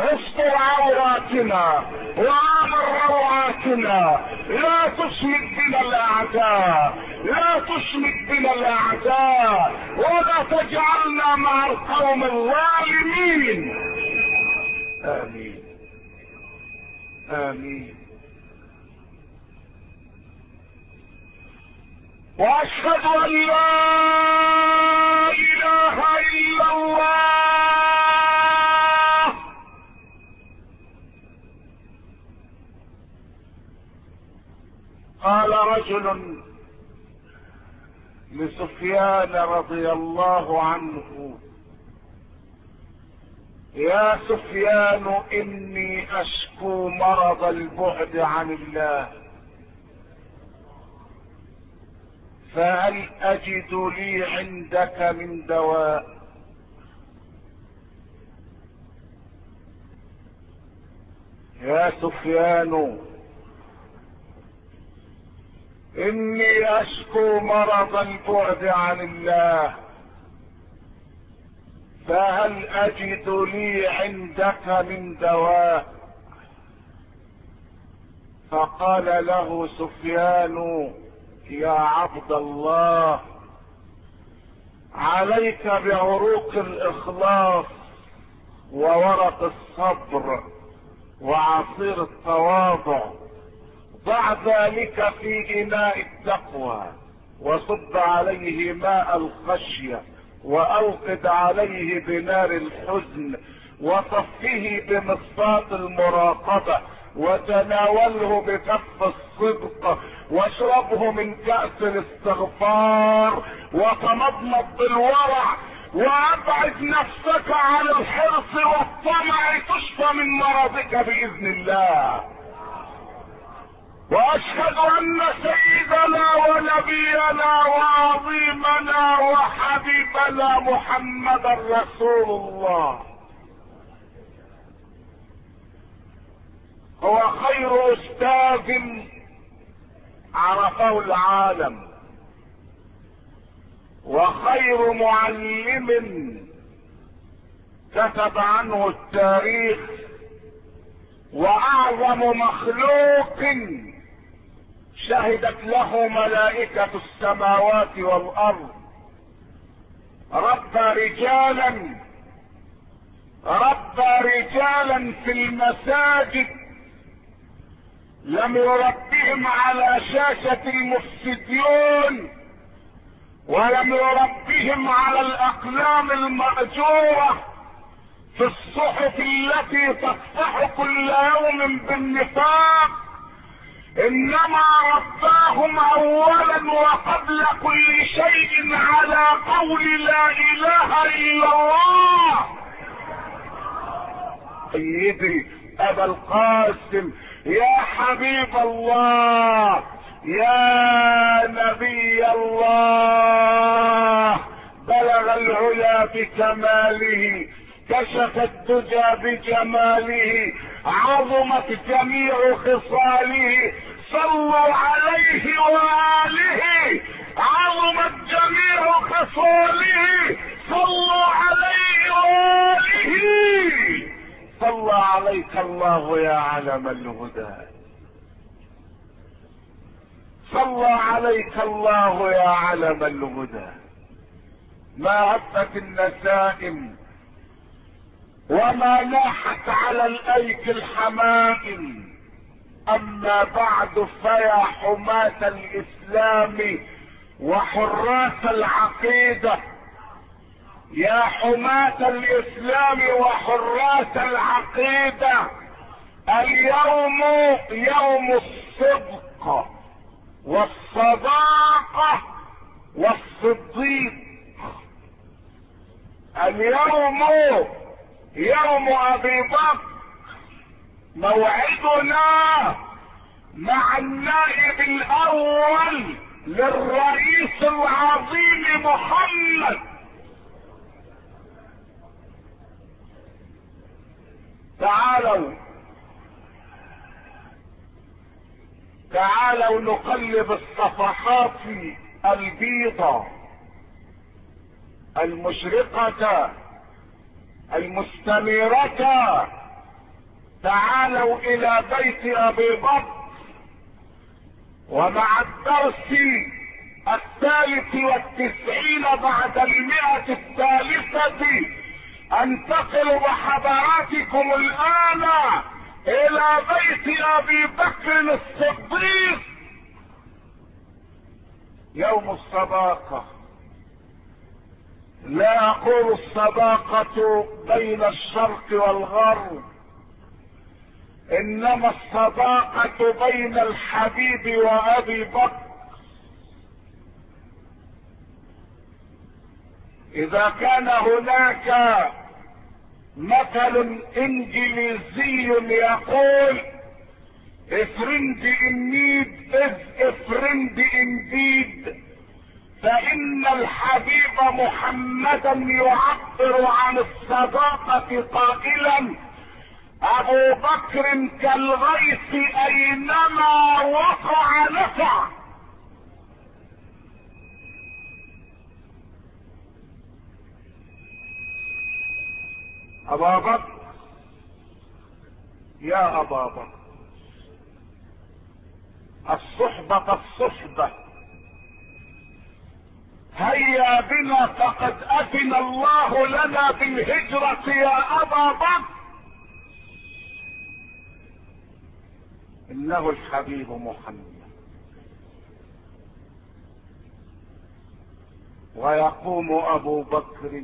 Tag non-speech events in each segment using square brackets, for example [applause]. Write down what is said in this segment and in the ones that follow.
استر عوراتنا وامر روعاتنا لا تشمت بنا الأعداء. لا تشمت بنا الأعداء. ولا تجعلنا مع القوم الظالمين. آمين. آمين. وأشهد أن لا إله إلا الله. قال رجل لسفيان رضي الله عنه يا سفيان إني أشكو مرض البعد عن الله فهل أجد لي عندك من دواء؟ يا سفيان إني أشكو مرض البعد عن الله. فهل أجد لي عندك من دواء؟ فقال له سفيان يا عبد الله عليك بعروق الإخلاص وورق الصبر وعصير التواضع. ضع ذلك في إناء التقوى وصب عليه ماء الخشية واوقد عليه بنار الحزن وصفه بمصفاة المراقبة وتناوله بكف الصدق واشربه من كأس الاستغفار وتمضمض بالورع وأبعد نفسك عن الحرص والطمع تشفى من مرضك بإذن الله. وأشهد أن سيدنا ونبينا وعظيمنا وحبيبنا محمدا رسول الله. هو خير أستاذ عرفه العالم. وخير معلم كتب عنه التاريخ. وأعظم مخلوق شهدت له ملائكة السماوات والأرض. ربى رجالا ربى رجالا في المساجد. لم يربهم على شاشة المفسدين ولم يربهم على الأقلام المأجورة في الصحف التي تصفح كل يوم بالنفاق. إنما رباهم اولا وقبل كل شيء على قول لا إله إلا الله. سيدي أبا القاسم يا حبيب الله يا نبي الله بلغ العلا بكماله كشف الدجى بجماله عظمت جميع خصاله صلوا عليه وآله عظمت جميع خصاله صلوا عليه وآله. صلى عليك الله يا علم الهدى. صلى عليك الله يا علم الهدى. ما هبت النسائم وما لاحت على الايك الحمائم. أما بعد فيا حماة الإسلام وحراس العقيدة. يا حماة الإسلام وحراس العقيدة. اليوم يوم الصدق والصداقة والصديق. اليوم يوم أبي بكر موعدنا مع النائب الأول للرئيس العظيم محمد. تعالوا. تعالوا نقلب الصفحات البيضة المشرقة المستنيرة تعالوا إلى بيت أبي بكر ومع الدرس الثالث والتسعين بعد المئة الثالثة. انتقل بحضراتكم الآن إلى بيت أبي بكر الصديق. يوم الصداقة لا أقول الصداقة بين الشرق والغرب إنما الصداقة بين الحبيب وأبي بكر. إذا كان هناك مثل إنجليزي يقول a friend in need is a friend indeed فإن الحبيب محمدا يعبر عن الصداقة قائلا أبو بكر كالغيث أينما وقع نفع. أبا بكر يا أبا بكر الصحبة الصحبة هيا بنا فقد أذن الله لنا بالهجرة يا أبا بكر. إنه الحبيب محمد. ويقوم أبو بكر.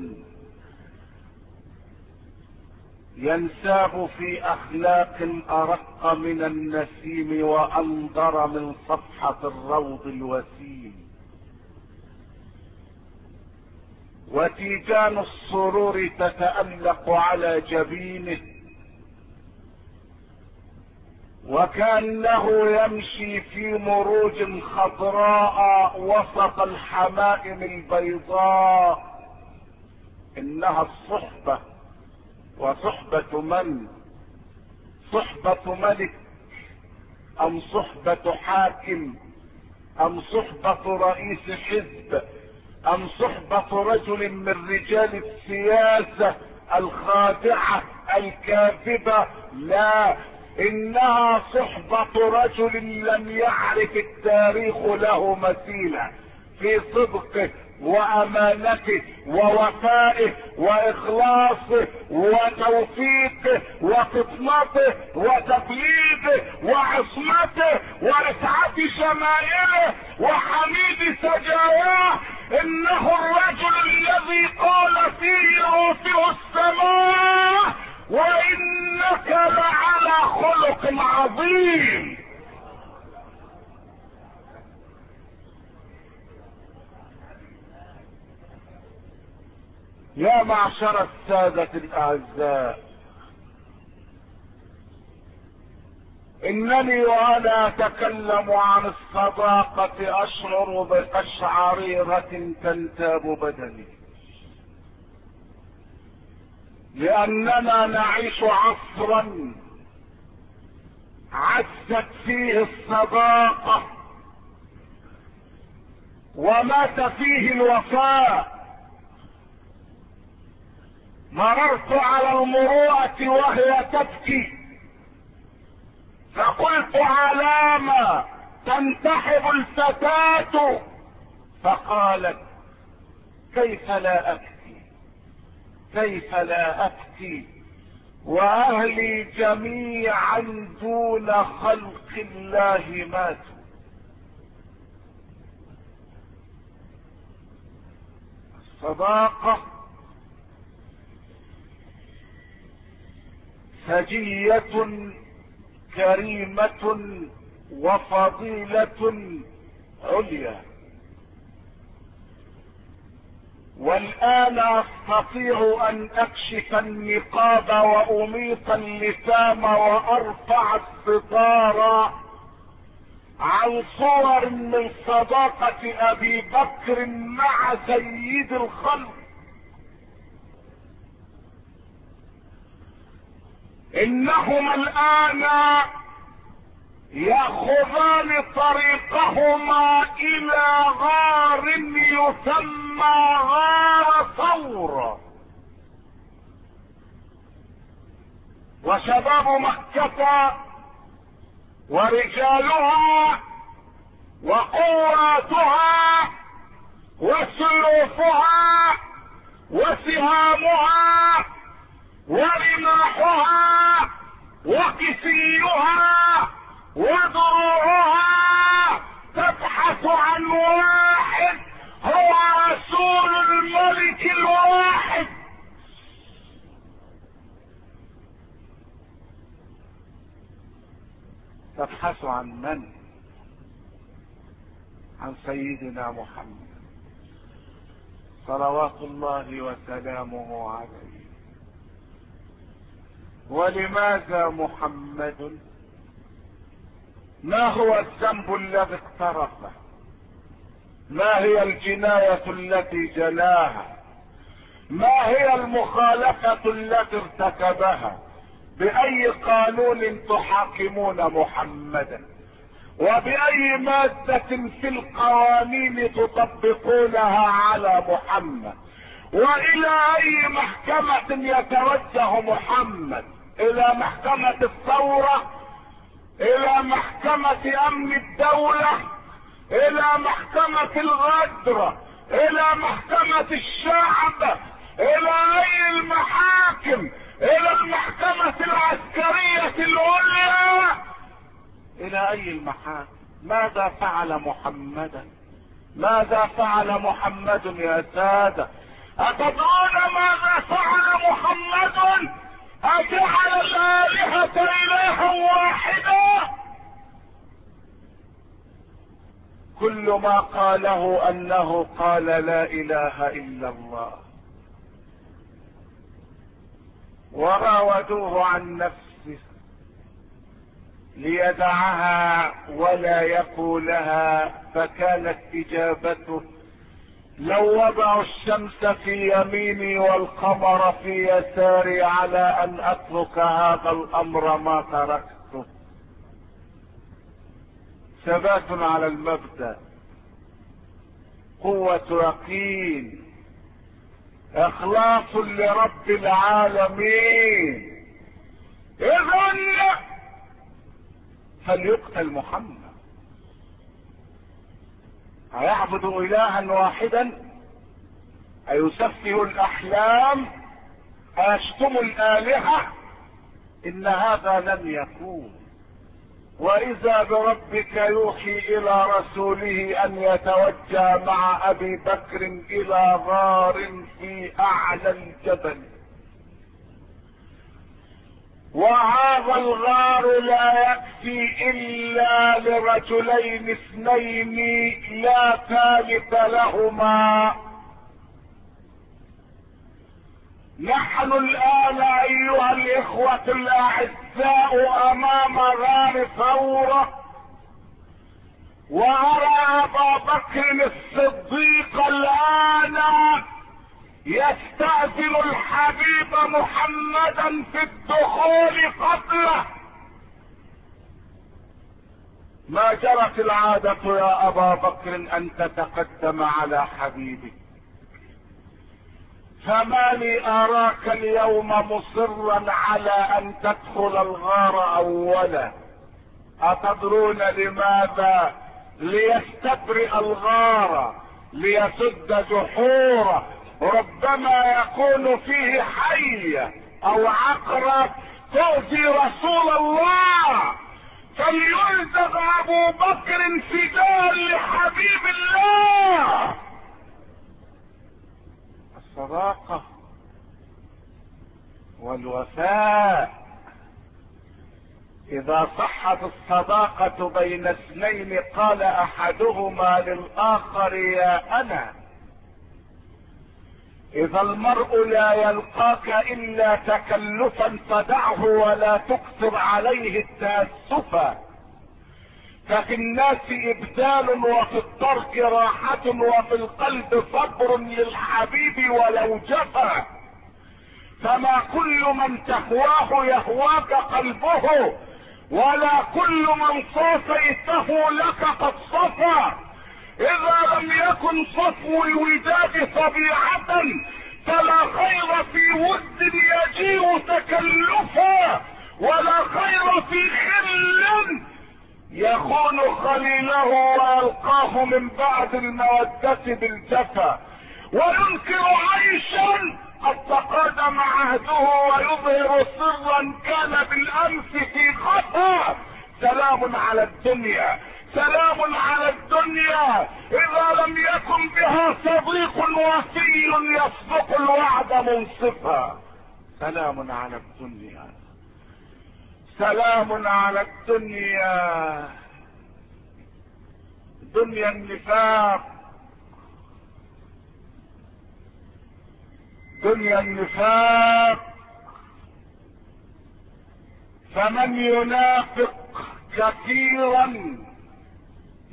ينساب في أخلاق أرق من النسيم وأنظر من صفحة الروض الوسيم. وتيجان السرور تتألق على جبينه. وكانه يمشي في مروج خضراء وسط الحمائم البيضاء. إنها الصحبة. وصحبة من؟ صحبة ملك. أم صحبة حاكم؟ أم صحبة رئيس حزب؟ أم صحبة رجل من رجال السياسة الخادعة الكاذبة؟ لا. إنها صحبة رجل لم يعرف التاريخ له مثيلا. في صدقه وأمانته ووفائه وإخلاصه وتوفيقه وفطنته وتبليغه وعصمته ورفعة شمائله وحميد سجاياه إنه الرجل الذي قال فيه اوتيه السماء وإنك لعلى خلق عظيم. يا معشر السادة الأعزاء إنني وأنا أتكلم عن الصداقة أشعر بقشعريرة تنتاب بدني. لأننا نعيش عصرا عزت فيه الصداقة ومات فيه الوفاء. مررت على المروءة وهي تبكي. علامة تنتحب الفتاة. فقالت كيف لا أبكي؟ كيف لا أبكي؟ وأهلي جميعا دون خلق الله ماتوا. الصداقة سجية كريمة وفضيلة عليا. والآن أستطيع أن أكشف النقاب وأميط اللثام وأرفع الستار عن صور من صداقة أبي بكر مع سيد الخلق. إنهما الآن ياخذان طريقهما إلى غار يسمى غار ثور. وشباب مكة ورجالها وقواتها وسيوفها وسهامها ورماحها وكسيها ودروعها تبحث عن واحد هو رسول الملك الواحد. تبحث عن من؟ عن سيدنا محمد. صلوات الله وسلامه عليه. ولماذا محمد؟ ما هو الذنب الذي اقترفه؟ ما هي الجناية التي جلاها ما هي المخالفة التي ارتكبها؟ بأي قانون تحاكمون محمدا وبأي مادة في القوانين تطبقونها على محمد؟ وإلى أي محكمة يتوجه محمد؟ إلى محكمة الثورة إلى محكمة أمن الدولة إلى محكمة الغدر إلى محكمة الشعب إلى أي المحاكم إلى المحكمة العسكرية العليا إلى أي المحاكم؟ ماذا فعل محمدا؟ ماذا فعل محمد يا سادة أتدرون ماذا فعل محمد؟ أجعل الالهة الها واحدا كل ما قاله أنه قال لا إله إلا الله. وراودوه عن نفسه. ليدعها ولا يقولها فكانت إجابته لو وضعوا الشمس في يميني والقمر في يساري على أن أترك هذا الأمر ما تركته. ثبات على المبدأ. قوة يقين. إخلاص لرب العالمين. اذا فليقتل محمد. أيعبد إلها واحدا أيسفه الأحلام أيشتم الآلهة إن هذا لن يكون وإذا بربك يوحي إلى رسوله أن يتوجه مع أبي بكر إلى غار في أعلى الجبل. وهذا الغار لا يكفي إلا لرجلين اثنين لا ثالث لهما. نحن الآن أيها الإخوة الأعزاء أمام غار ثورة وأرى أبا بكر الصديق الآن يستأذن الحبيب محمدا في الدخول قبله. ما جرت العادة يا أبا بكر أن تتقدم على حبيبك؟ فما لي أراك اليوم مصرا على أن تدخل الغار اولا؟ أتدرون لماذا؟ ليستبرئ الغار ليسد جحوره ربما يكون فيه حية أو عقرب تؤذي رسول الله. فليلزم أبو بكر فداء لحبيب الله. الصداقة والوفاء. إذا صحت الصداقة بين اثنين قال أحدهما للآخر يا أنا. إذا المرء لا يلقاك إلا تكلفا فدعه ولا تكثر عليه التاسفا ففي الناس إبدال وفي الترك راحة وفي القلب صبر للحبيب ولو جفا. فما كل من تهواه يهواك قلبه ولا كل من صافيته لك قد صفى إذا لم يكن صفو الوداد طبيعة فلا خير في ود يجيء تكلفا الخير في خل يخون خليله ويلقاه من بعد المودة بالجفا. وينكر عيشا قد تقادم عهده ويظهر سرا كان بالأمس في خطا سلام على الدنيا. سلام على الدنيا. إذا لم يكن بها صديق وفي يصدق الوعد منصفا. سلام على الدنيا. سلام على الدنيا. دنيا النفاق. دنيا النفاق. فمن ينافق كثيرا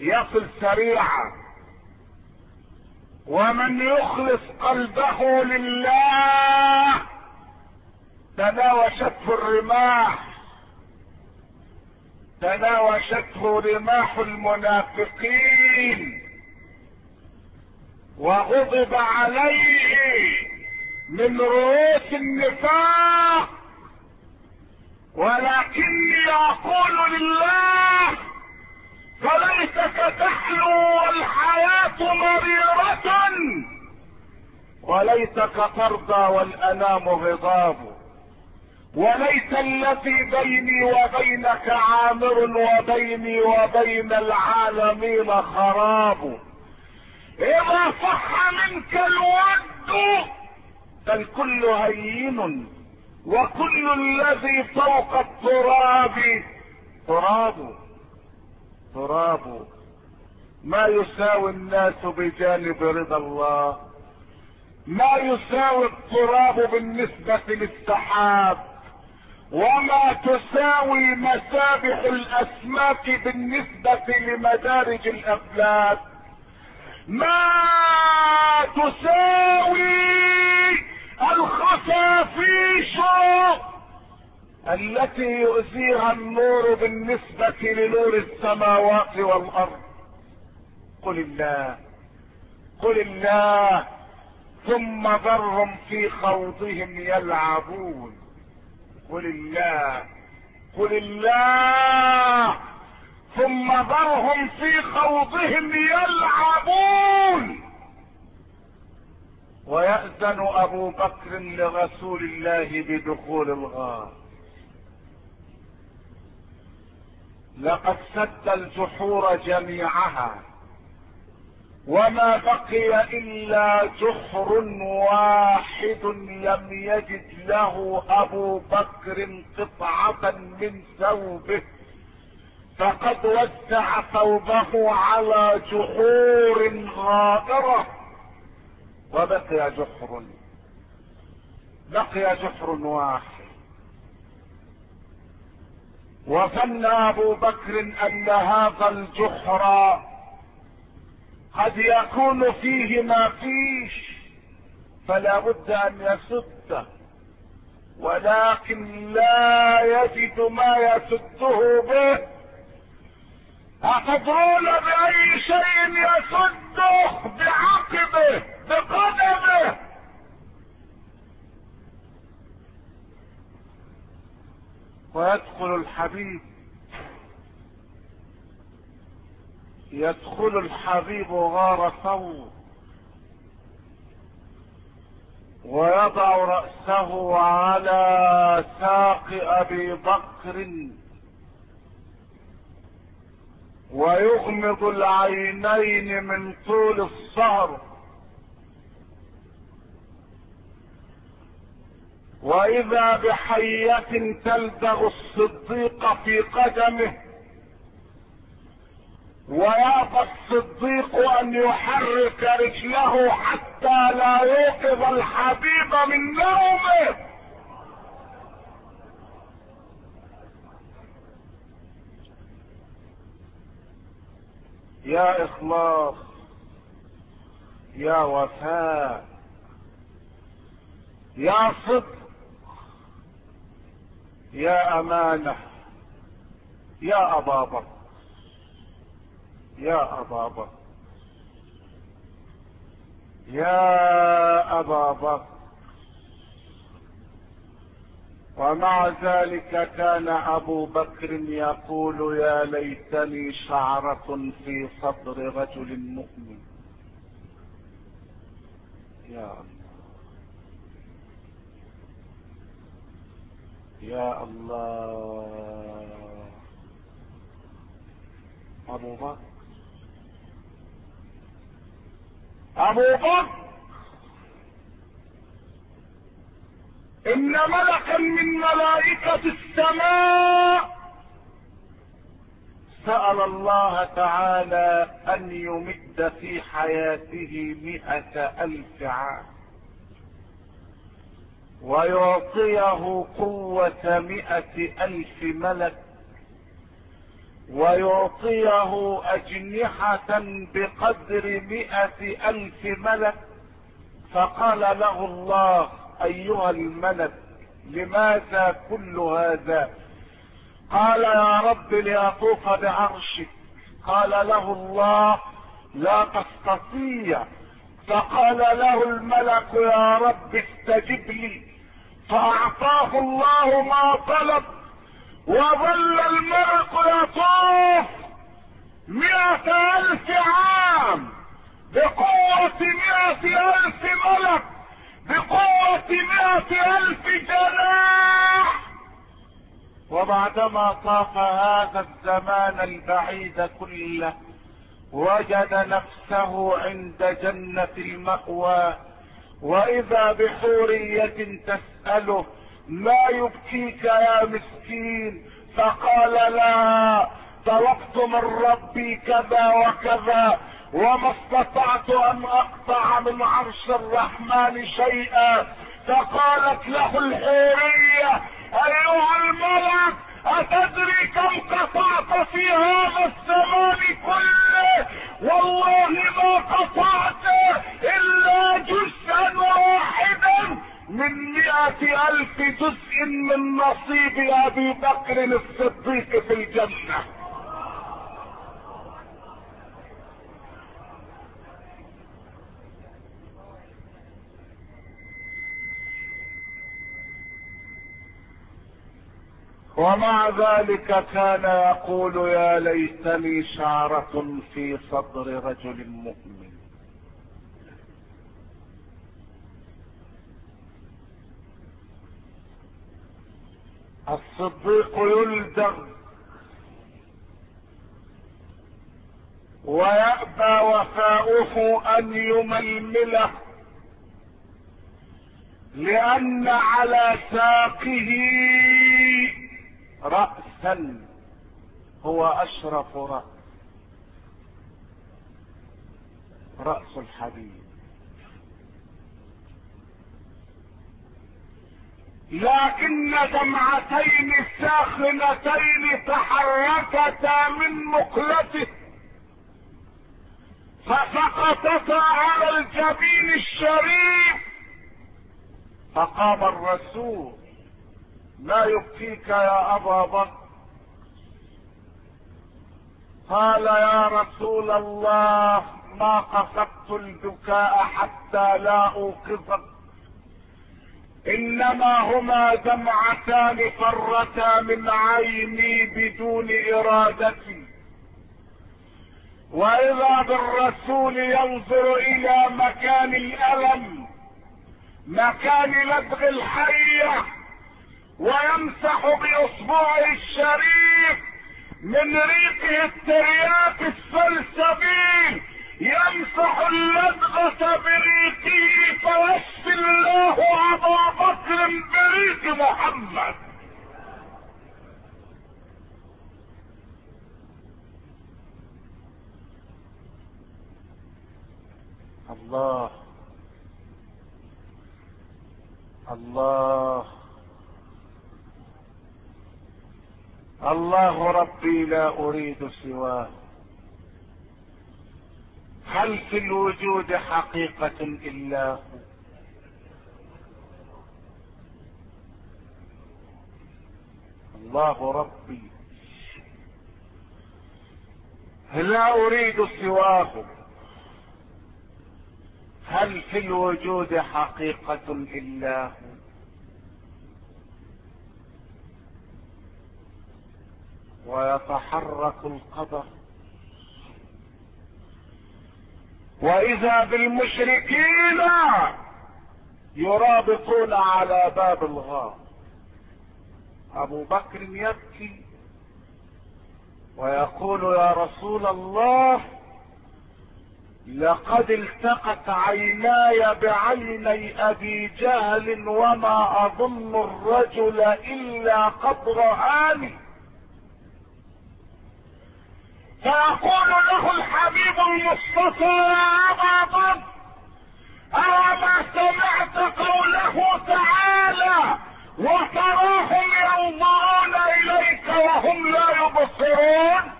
يصل سريعا. ومن يخلص قلبه لله تناوشته الرماح تناوشته رماح المنافقين وغضب عليه من رؤوس النفاق. ولكني أقول لله فليتك تحلو الحياة مريرة وليتك ترضى والأنام غضاب. وليس الذي بيني وبينك عامر وبيني وبين العالمين خراب. إذا صح منك الود فالكل هين وكل الذي فوق التراب تراب. تراب ما يساوي الناس بجانب رضا الله. ما يساوي التراب بالنسبة للسحاب. وما تساوي مسابح الأسماك بالنسبة لمدارج الافلاك ما تساوي الخفافيش التي يؤذيها النور بالنسبة لنور السماوات والأرض. قل الله قل الله ثم ذرهم في خوضهم يلعبون. قل الله قل الله ثم ذرهم في خوضهم يلعبون. ويأذن أبو بكر لرسول الله بدخول الغار. لقد سد الجحور جميعها وما بقي إلا جحر واحد لم يجد له أبو بكر قطعة من ثوبه فقد وسع ثوبه على جحور غائرة وبقي جحر بقي جحر واحد. وظن أبو بكر أن هذا الجحر قد يكون فيه ما فيش فلا بد أن يسده ولكن لا يجد ما يسده به. أتدرون بأي شيء يسده بعقبه بقدمه؟ ويدخل الحبيب. يدخل الحبيب غار ثور. ويضع رأسه على ساق أبي بكر. ويغمض العينين من طول السهر وإذا بحية تلدغ الصديق في قدمه ويأبى الصديق أن يحرك رجله حتى لا يوقظ الحبيب من نومه. يا إخلاص يا وفاء يا صدق يا أمانة يا أبا بكر يا أبا بكر يا أبا بكر. ومع ذلك كان أبو بكر يقول يا ليتني شعرة في صدر رجل مؤمن. يا الله. يا الله. أبو بكر. أبو بكر. إن ملكا من ملائكة السماء. سأل الله تعالى أن يمد في حياته مئة ألف عام. ويعطيه قوة مئة ألف ملك ويعطيه أجنحة بقدر مئة ألف ملك. فقال له الله أيها الملك لماذا كل هذا؟ قال يا رب لاطوف بعرشك. قال له الله لا تستطيع. فقال له الملك يا رب استجب لي. فأعطاه الله ما طلب وظل الملك يطوف مئة ألف عام بقوة مئة ألف ملك بقوة مئة ألف جناح. وبعدما طاف هذا الزمان البعيد كله وجد نفسه عند جنة المأوى. وإذا بحورية تسأله ما يبكيك يا مسكين؟ فقال لا طلبت من ربي كذا وكذا وما استطعت أن أقطع من عرش الرحمن شيئا. فقالت له الحورية أيها الملك أتدري كم قطعت في هذا الزمان كله؟ والله ما قطعت إلا جزءا واحدا من مئة ألف جزء من نصيب أبي بكر الصديق في الجنة. ومع ذلك كان يقول يا ليتني شعرة في صدر رجل مؤمن. الصديق يلدغ ويأبى وفاؤه أن يململه لأن على ساقه رأسا هو أشرف رأس. رأس الحبيب لكن دمعتين ساخنتين تحركتا من مقلته. فسقطتا على الجبين الشريف. فقام الرسول ما يبكيك يا أبا بكر. قال يا رسول الله ما قصدت البكاء حتى لا أوقظك. إنما هما دمعتان فرتا من عيني بدون ارادتي وإذا بالرسول ينظر إلى مكان الألم مكان لدغ الحية ويمسح بأصبعه الشريف من ريقه الترياق السلسبيل. يمسح اللدغة بريقه فيشفي الله أبا بكر بريق محمد. الله الله. الله ربي لا أريد سواه. هل في الوجود حقيقة إلا هو؟ الله ربي. لا أريد سواه. هل في الوجود حقيقة إلا هو؟ ويتحرك القدر. وإذا بالمشركين يرابطون على باب الغار. أبو بكر يبكي ويقول يا رسول الله لقد التقت عيناي بعيني أبي جهل وما أظن الرجل إلا قد رآني فيقول له الحبيب المصطفى أبا بكر أوما سمعت قوله تعالى؟ وتراهم ينظرون إليك وهم لا يبصرون.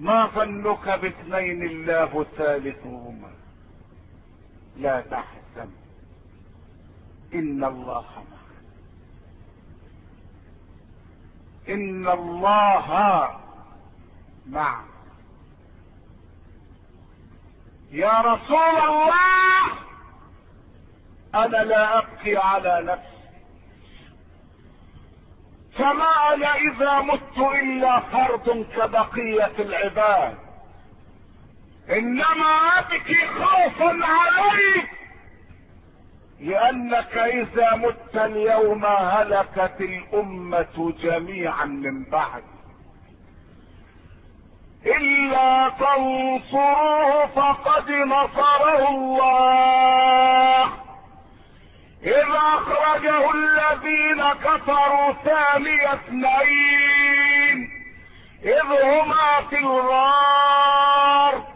ما ظنك باثنين الله ثالثهما؟ لا تحزن. إن الله إن الله معك. يا رسول الله أنا لا ابكي على نفسي. فما أنا إذا مت إلا فرد كبقية العباد. إنما أبكي خوفا عليك. لانك اذا مت اليوم هلكت الأمة جميعا من بعد. إلا تنصروه فقد نصره الله. إذ أخرجه الذين كفروا ثاني اثنين. إذ هما في الغار.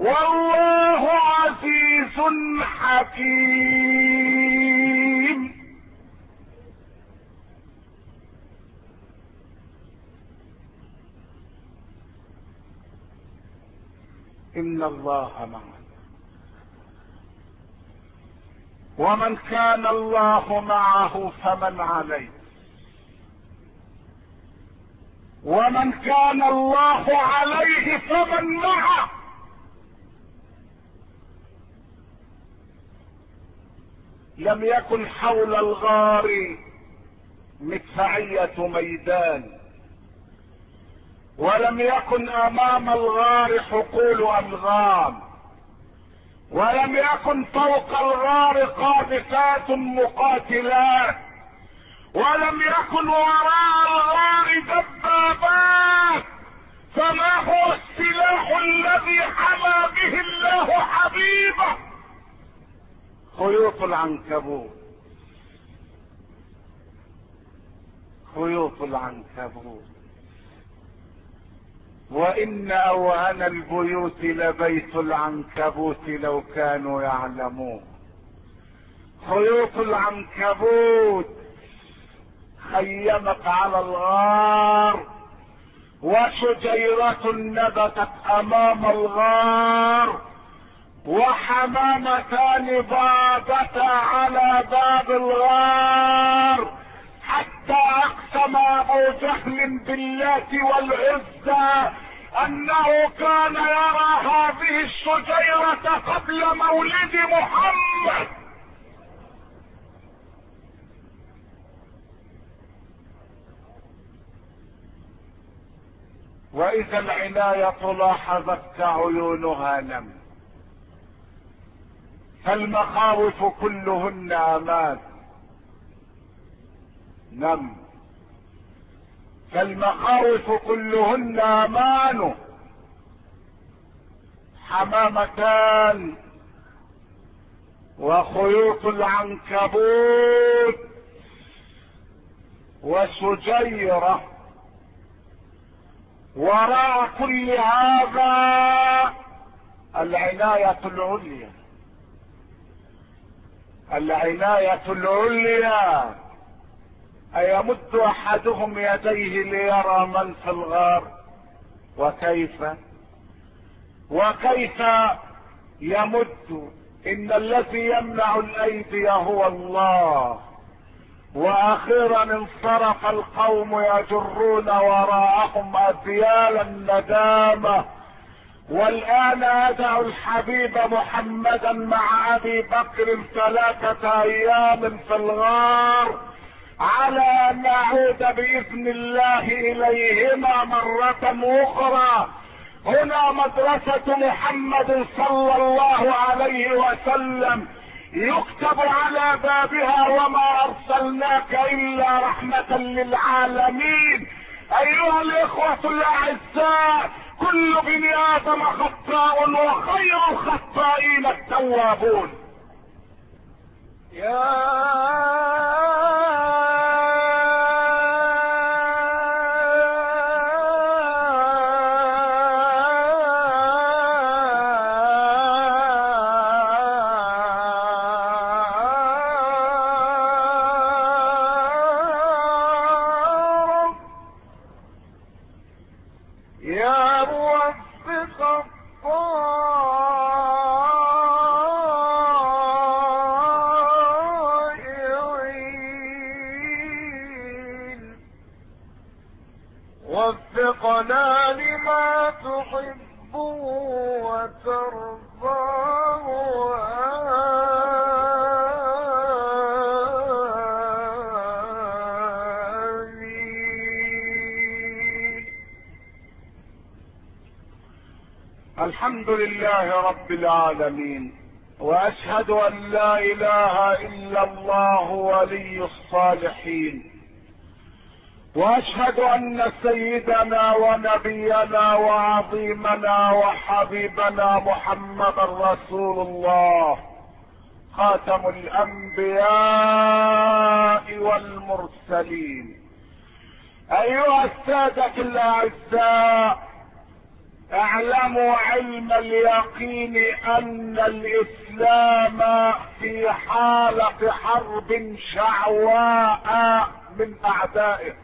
والله عزيز حكيم. إن الله معنا. ومن كان الله معه فمن عليه. ومن كان الله عليه فمن معه. لم يكن حول الغار مدفعية ميدان ولم يكن أمام الغار حقول أنغام ولم يكن فوق الغار قاذفات مقاتلات ولم يكن وراء الغار دبابات فما هو السلاح الذي حمى به الله حبيبه؟ خيوط العنكبوت. خيوط العنكبوت. وإن أوهن البيوت لبيت العنكبوت لو كانوا يعلمون. خيوط العنكبوت خيمت على الغار وشجيرة نبتت أمام الغار وحمامتان بابتا على باب الغار حتى أقسم أبو جهل باللات والعزى أنه كان يرى هذه الشجيرة قبل مولد محمد. وإذا العناية لاحظت كعيونها نم فالمخاوف كلهن أمان نم. فالمخاوف كلهن آمان. حمامتان. وخيوط العنكبوت. وشجيرة. وراء كل هذا العناية العليا. العناية العليا. ايمد أحدهم يديه ليرى من في الغار؟ وكيف؟ وكيف يمد؟ إن الذي يمنع الأيدي هو الله. وأخيرا انصرف القوم يجرون وراءهم اثيال الندامه والآن ادعو الحبيب محمدا مع أبي بكر ثلاثة أيام في الغار على أن نعود بإذن الله إليهما مرة أخرى. هنا مدرسة محمد صلى الله عليه وسلم يكتب على بابها وما أرسلناك إلا رحمة للعالمين. أيها الإخوة الأعزاء كل بني آدم خطاء وخير الخطائين التوابون. يا لله رب العالمين وأشهد أن لا إله إلا الله ولي الصالحين وأشهد أن سيدنا ونبينا وعظيمنا وحبيبنا محمدا رسول الله خاتم الأنبياء والمرسلين. أيها السادة الأعزاء اعلموا علم اليقين أن الإسلام في حالة حرب شعواء من أعدائه.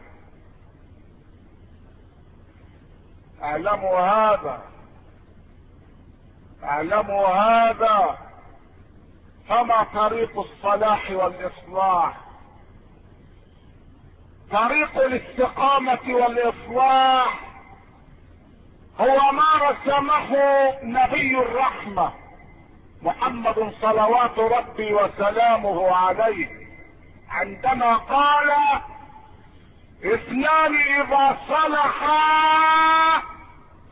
أعلموا هذا. أعلموا هذا. فما طريق الصلاح والإصلاح؟ طريق الاستقامة والإصلاح هو ما رسمه نبي الرحمة محمد صلوات ربي وسلامه عليه عندما قال اثنان إذا صلحا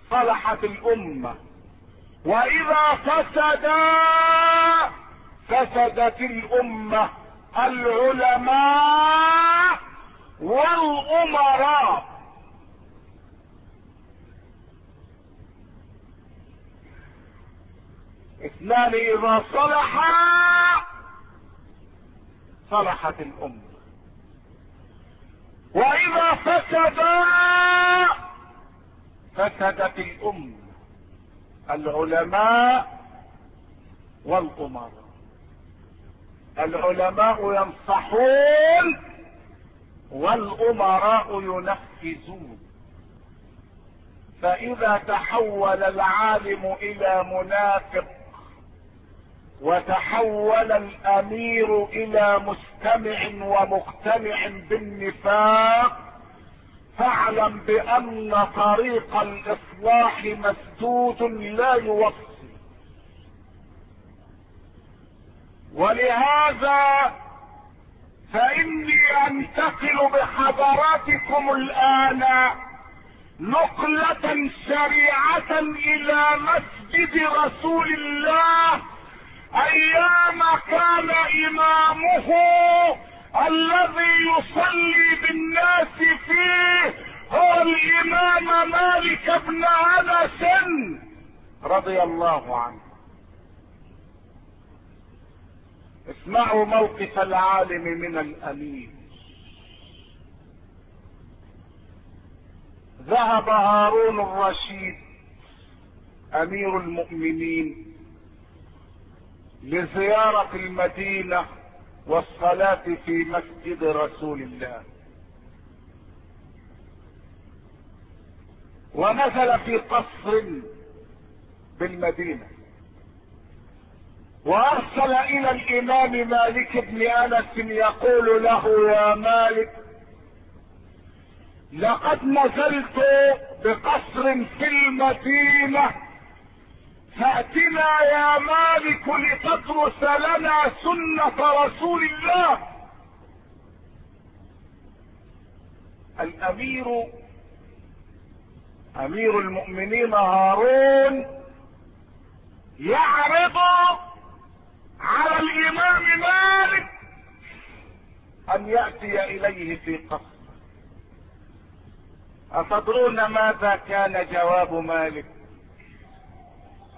صلحت الأمة وإذا فسدا فسدت الأمة العلماء والأمراء. اثنان إذا صلحا صلحت الأمة. وإذا فسدا فسدت الأمة العلماء والأمراء. العلماء ينصحون والأمراء ينفذون. فإذا تحول العالم إلى منافق وتحول الأمير إلى مستمع ومقتنع بالنفاق فاعلم بأن طريق الإصلاح مسدود لا يوصل. ولهذا فإني أنتقل بحضراتكم الآن نقلة سريعة إلى مسجد رسول الله أيام كان إمامه الذي يصلي بالناس فيه هو الإمام مالك بن أنس رضي الله عنه. اسمعوا موقف العالم من الامير ذهب هارون الرشيد أمير المؤمنين لزيارة المدينة والصلاة في مسجد رسول الله. ونزل في قصر بالمدينة. وأرسل إلى الإمام مالك بن أنس يقول له يا مالك لقد نزلت بقصر في المدينة فأتنا يا مالك لتدرس لنا سنة رسول الله. الأمير أمير المؤمنين هارون يعرض على الإمام مالك أن يأتي إليه في قصر أتدرون ماذا كان جواب مالك؟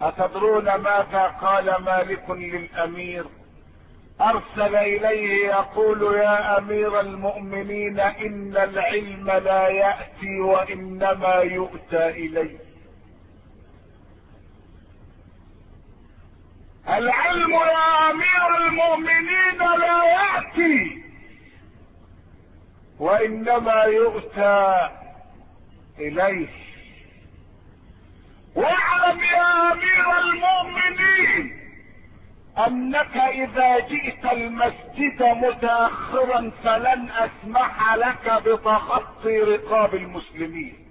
أتدرون ماذا قال مالك للأمير؟ أرسل إليه يقول يا أمير المؤمنين إن العلم لا يأتي وإنما يؤتى اليه العلم يا أمير المؤمنين لا يأتي وإنما يؤتى إليه. واعلم يا امير المؤمنين أنك إذا جئت المسجد متاخرا فلن أسمح لك بتخطي رقاب المسلمين.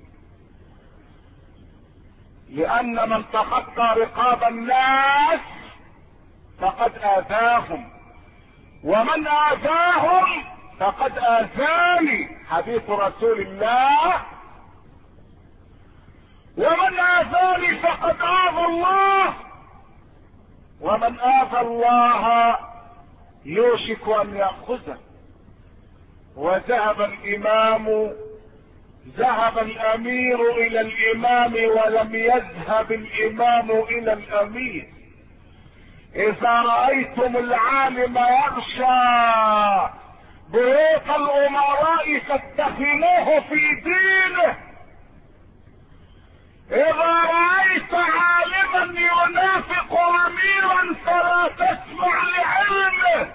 لأن من تخطى رقاب الناس فقد آذاهم. ومن آذاهم فقد آذاني. حديث رسول الله ومن اذاني فقد آذى الله. ومن آذى الله يوشك أن يأخذه. وذهب الإمام ذهب الأمير إلى الإمام ولم يذهب الإمام إلى الأمير. إذا رأيتم العالم يغشى بيوت الأمراء فاتخذوه في دينه. إذا رأيت عالما ينافق أميرا فلا تسمع لعلمه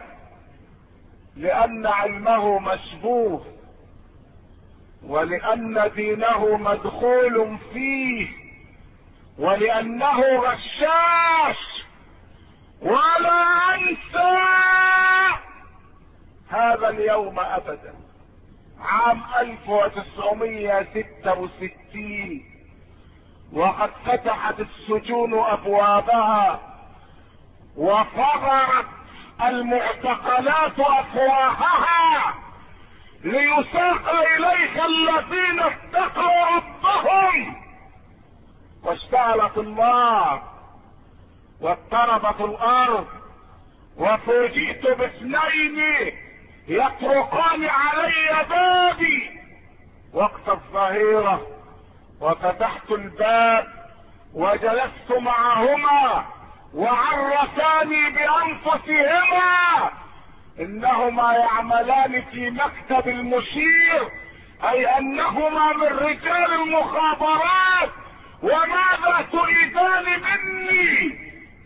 لأن علمه مشبوه ولأن دينه مدخول فيه ولأنه غشاش. ولا أنسى هذا اليوم ابدا عام 1966 وقد فتحت السجون أبوابها وفررت المعتقلات أفواهها ليساق اليها الذين اتقوا ربهم. واشتعلت النار واضطربت الأرض وفوجئت باثنين يطرقان علي بابي وقت الظهيرة. وفتحت الباب وجلست معهما وعرفاني بأنفسهما إنهما يعملان في مكتب المشير أي أنهما من رجال المخابرات وماذا تريدان مني؟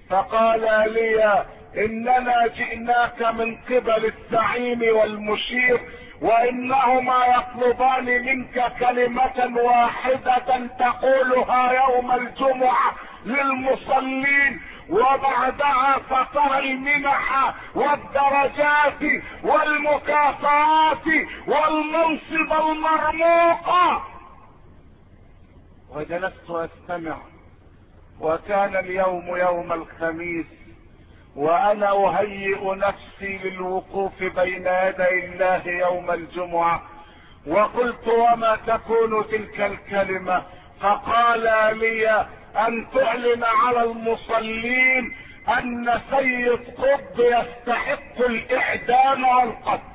فقال لي إننا جئناك من قبل الزعيم والمشير وإنهما يطلبان منك كلمة واحدة تقولها يوم الجمعة للمصلين وبعدها فترى المنح والدرجات والمكافآت والمنصب المرموقة وجلست أستمع وكان اليوم يوم الخميس. وأنا أهيئ نفسي للوقوف بين يدي الله يوم الجمعة. وقلت وما تكون تلك الكلمة؟ فقال لي أن تعلن على المصلين أن سيد قطب يستحق الإعدام والقتل.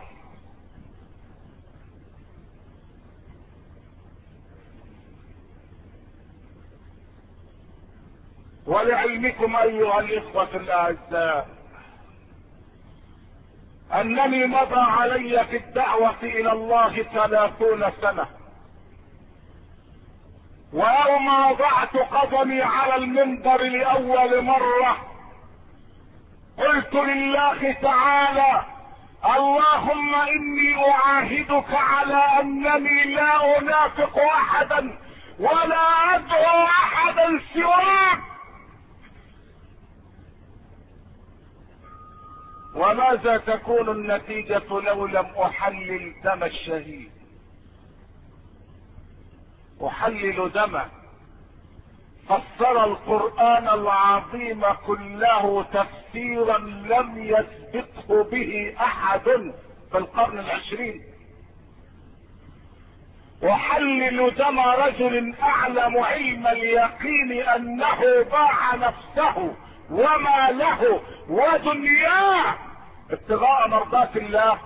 ولعلمكم أيها الإخوة الأعزاء أنني مضى علي في الدعوة إلى الله ثلاثون سنة ويوم وضعت قدمي على المنبر لأول مرة قلت لله تعالى اللهم إني أعاهدك على أنني لا أنافق أحدا ولا أدعو أحدا سواك. وماذا تكون النتيجة لو لم أحلل دم الشهيد؟ أحلل دمه فسر القرآن العظيم كله تفسيرا لم يسبقه به أحد في القرن العشرين. أحلل دم رجل أعلم علم اليقين أنه باع نفسه وما له ودنياه ابتغاء مرضات الله.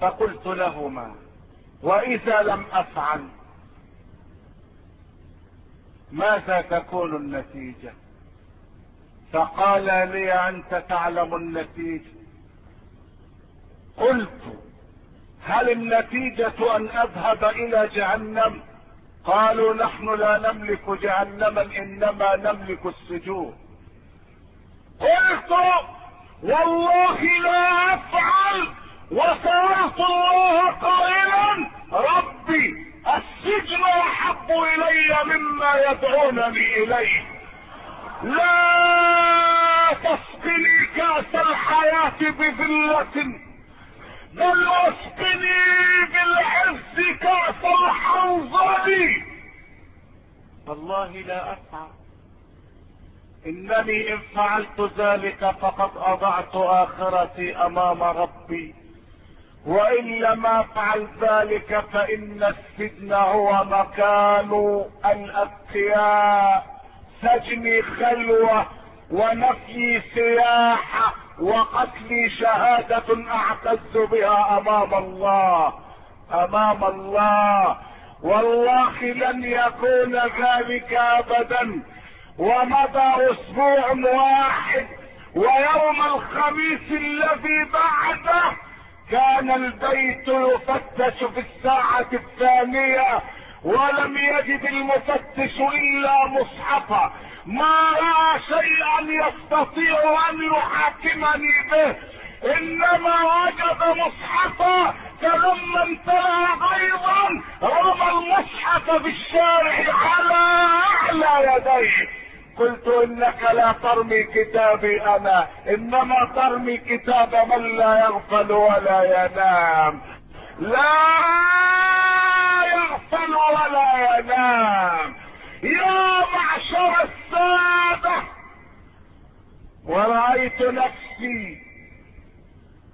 فقلت لهما وإذا لم أفعل ماذا تكون النتيجة؟ فقال لي أنت تعلم النتيجة. قلت هل النتيجة أن أذهب إلى جهنم؟ قالوا نحن لا نملك جهنما إنما نملك السجون. قلت والله لا أفعل وسألت الله قائلا ربي السجن أحب إلي مما يدعونني إليه. لا تسقني كأس الحياة بذلة. اسقني بالعز كاس الحنظل والله لا افعل إنني إن فعلت ذلك فقد أضعت آخرتي أمام ربي. وإن لم أفعل ذلك فإن السجن هو مكان الاتقياء سجني خلوة ونفي سياحة وقتلي شهادة اعتز بها أمام الله أمام الله. والله لن يكون ذلك ابدا. ومضى أسبوع واحد ويوم الخميس الذي بعده كان البيت يفتش في الساعة الثانية ولم يجد المفتش إلا مصحفا. ما رأى شيئا يستطيع أن يحاكمني به. إنما وجد مصحفا فلما امتلأ أيضا رمى المصحف بالشارع على أعلى يديه. قلت إنك لا ترمي كتابي أنا. إنما ترمي كتاب من لا يغفل ولا ينام. لا يغفل ولا ينام. يا معشر السادة ورأيت نفسي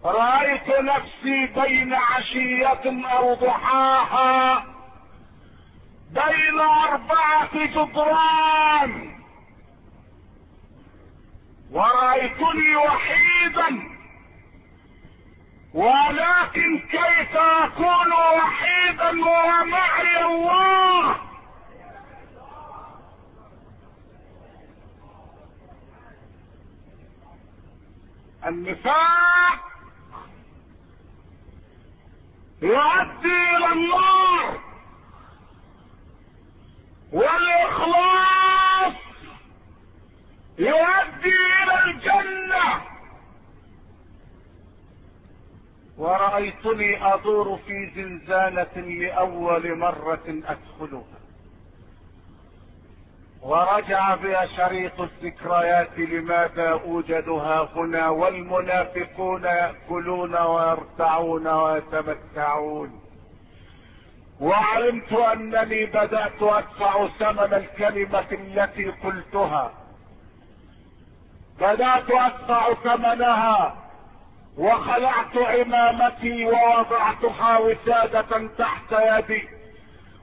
رأيت نفسي بين عشية أو ضحاها بين أربعة جدران. ورأيتني وحيدا ولكن كيف أكون وحيدا ومعي الله؟ النفاق يؤدي إلى النار والإخلاص يؤدي إلى الجنة. ورأيتني أدور في زنزانة لأول مرة أدخلها. ورجع بها شريط الذكريات لماذا أوجدها هنا والمنافقون يأكلون ويرتعون ويتمتعون. وعلمت أنني بدأت أدفع ثمن الكلمة التي قلتها. بدأت أدفع ثمنها وخلعت عمامتي ووضعتها وسادة تحت يدي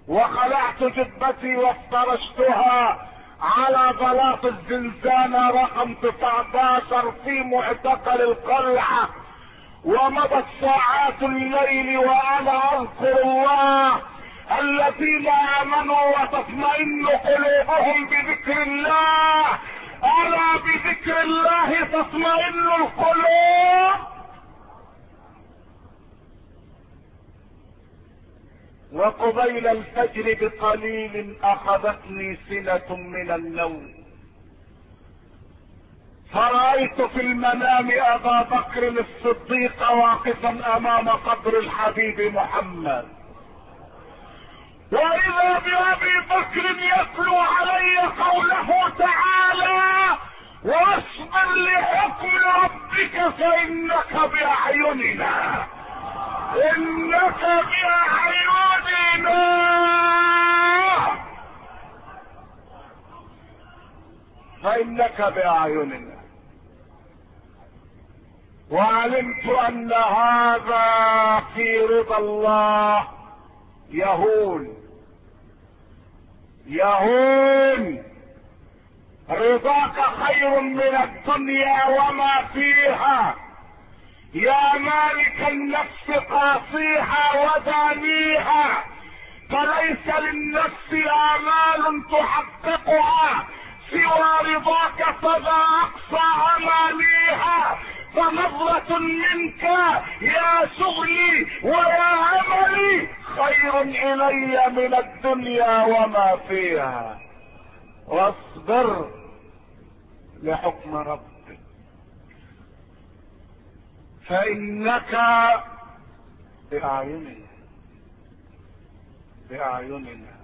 وخلعت جبتي وافترشتها على بلاط الزنزانة رقم 19 في معتقل القلعة ومضت ساعات الليل وأنا أذكر الله الذين آمنوا وتطمئن قلوبهم بذكر الله. ألا بذكر الله تطمئن القلوب؟ وقبيل الفجر بقليل أخذتني سنة من النوم. فرأيت في المنام أبا بكر الصديق واقفا أمام قبر الحبيب محمد. وإذا بأبي بكر يتلو علي قوله تعالى واصبر لحكم ربك فإنك بأعيننا. إنك بأعيننا. فإنك بأعيننا. وعلمت أن هذا في رضا الله. يهون. يهون. رضاك خير من الدنيا وما فيها. يا مالك النفس قاصيها ودانيها فليس للنفس آمال تحققها سوى رضاك فذا أقصى أمانيها. فنظرة منك يا شغلي ويا أملي خير إلي من الدنيا وما فيها. واصبر لحكم ربك. فإنك بأعيننا. بأعيننا.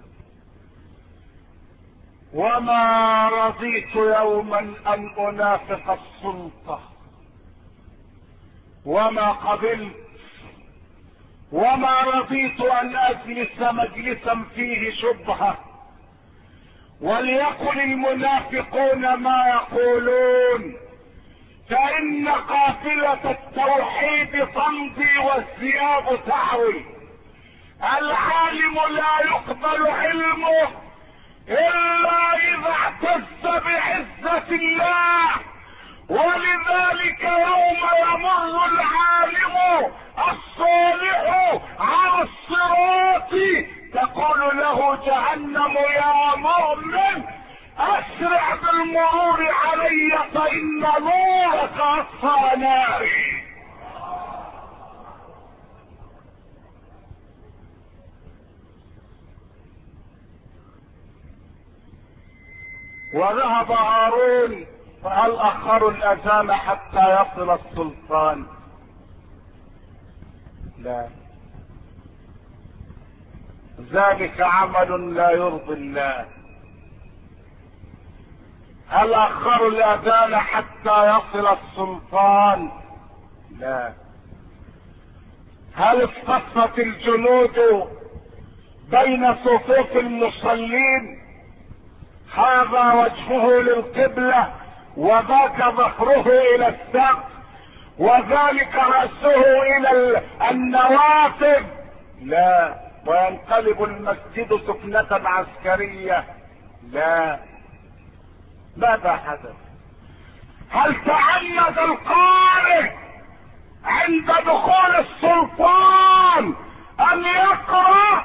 وما رضيت يوما أن أنافق السلطة. وما قبلت. وما رضيت أن أجلس مجلسا فيه شبهة. وليقل المنافقون ما يقولون. فإن قافلة التوحيد تمضي والثياب تعوي العالم لا يقبل علمه إلا إذا اعتز بعزة الله. ولذلك يوم يمر العالم الصالح على الصراط تقول له جهنم يا مؤمن. أسرع بالمرور علي فإن نورك اطفى ناري. وذهب هارون فهل اخروا الاذان حتى يصل السلطان؟ لا. ذلك عمل لا يرضي الله. هل اخروا الأذان حتى يصل السلطان؟ لا. هل اصطفت الجنود بين صفوف المصلين؟ هذا وجهه للقبلة وذاك ظهره إلى السقف وذلك رأسه إلى النوافذ. لا. وينقلب المسجد سكنة عسكرية. لا. ماذا حدث؟ هل تعمد القارئ عند دخول السلطان أن يقرأ؟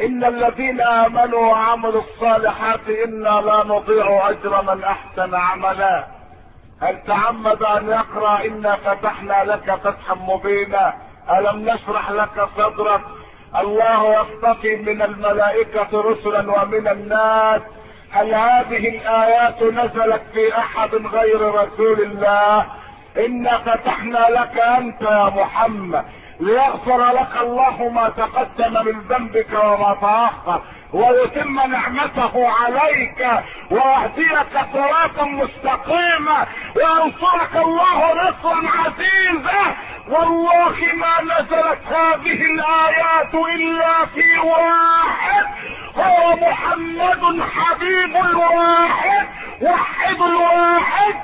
إن الذين آمنوا وعملوا الصالحات إنا لا نضيع أجر من أحسن عملا. هل تعمد أن يقرأ إنا فتحنا لك فتحا مبينا؟ ألم نشرح لك صدرك؟ الله يصطفي من الملائكة رسلا ومن الناس. هل هذه الآيات نزلت في أحد غير رسول الله؟ إنا فتحنا لك أنت يا محمد ليغفر لك الله ما تقدم من ذنبك وما تأخر. ويتم نعمته عليك ويهديك صراطا مستقيما وينصرك الله نصرا عزيزا. والله ما نزلت هذه الآيات إلا في واحد. هو محمد حبيب الواحد. وحد الواحد.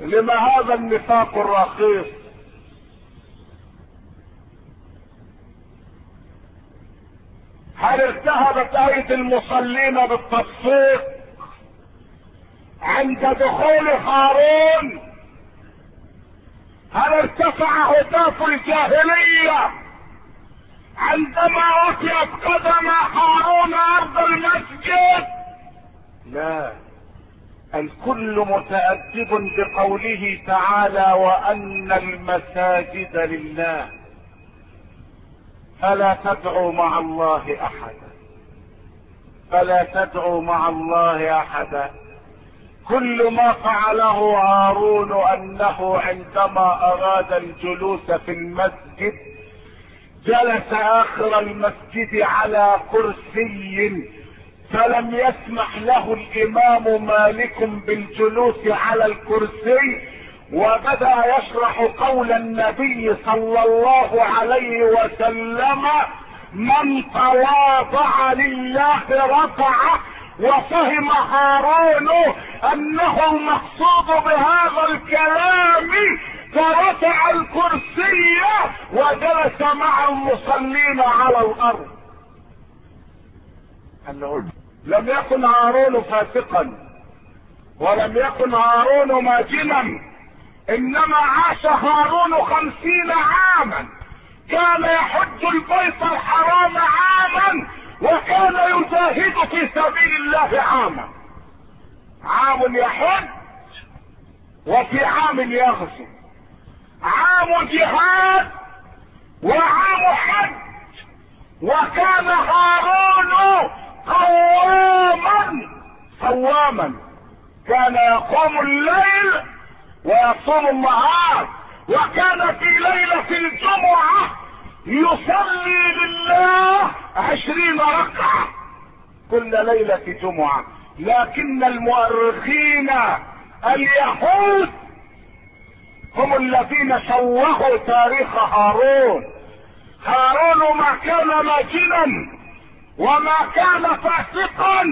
لما هذا النفاق الرخيص؟ هل ارتهبت ايدي المصلين بالتصفيق عند دخول هارون؟ هل ارتفع هتاف الجاهلية عندما ركبت قدم هارون أرض المسجد؟ لا الكل متأدب بقوله تعالى وأن المساجد لله. فلا تدعوا مع الله أحدا. فلا تدعوا مع الله أحدا. كل ما فعله هارون أنه عندما أراد الجلوس في المسجد جلس آخر المسجد على كرسي فلم يسمح له الإمام مالك بالجلوس على الكرسي وبدا يشرح قول النبي صلى الله عليه وسلم؟ من تواضع لله رفعه وفهم هارون أنه المقصود بهذا الكلام فرفع الكرسي وجلس مع المصلين على الأرض. لم يكن هارون فاسقا ولم يكن هارون ماجنا. إنما عاش هارون خمسين عاما. كان يحج البيت الحرام عاما وكان يجاهد في سبيل الله عاما. عام يحج وفي عام يغزو. عام جهاد وعام حج. وكان هارون قواما صواما كان يقوم الليل ويصوم النهار. وكان في ليلة الجمعة يصلي لله عشرين ركعة كل ليلة جمعة. لكن المؤرخين اليهود هم الذين شوهوا تاريخ هارون. هارون ما كان ماجنا وما كان فاسقا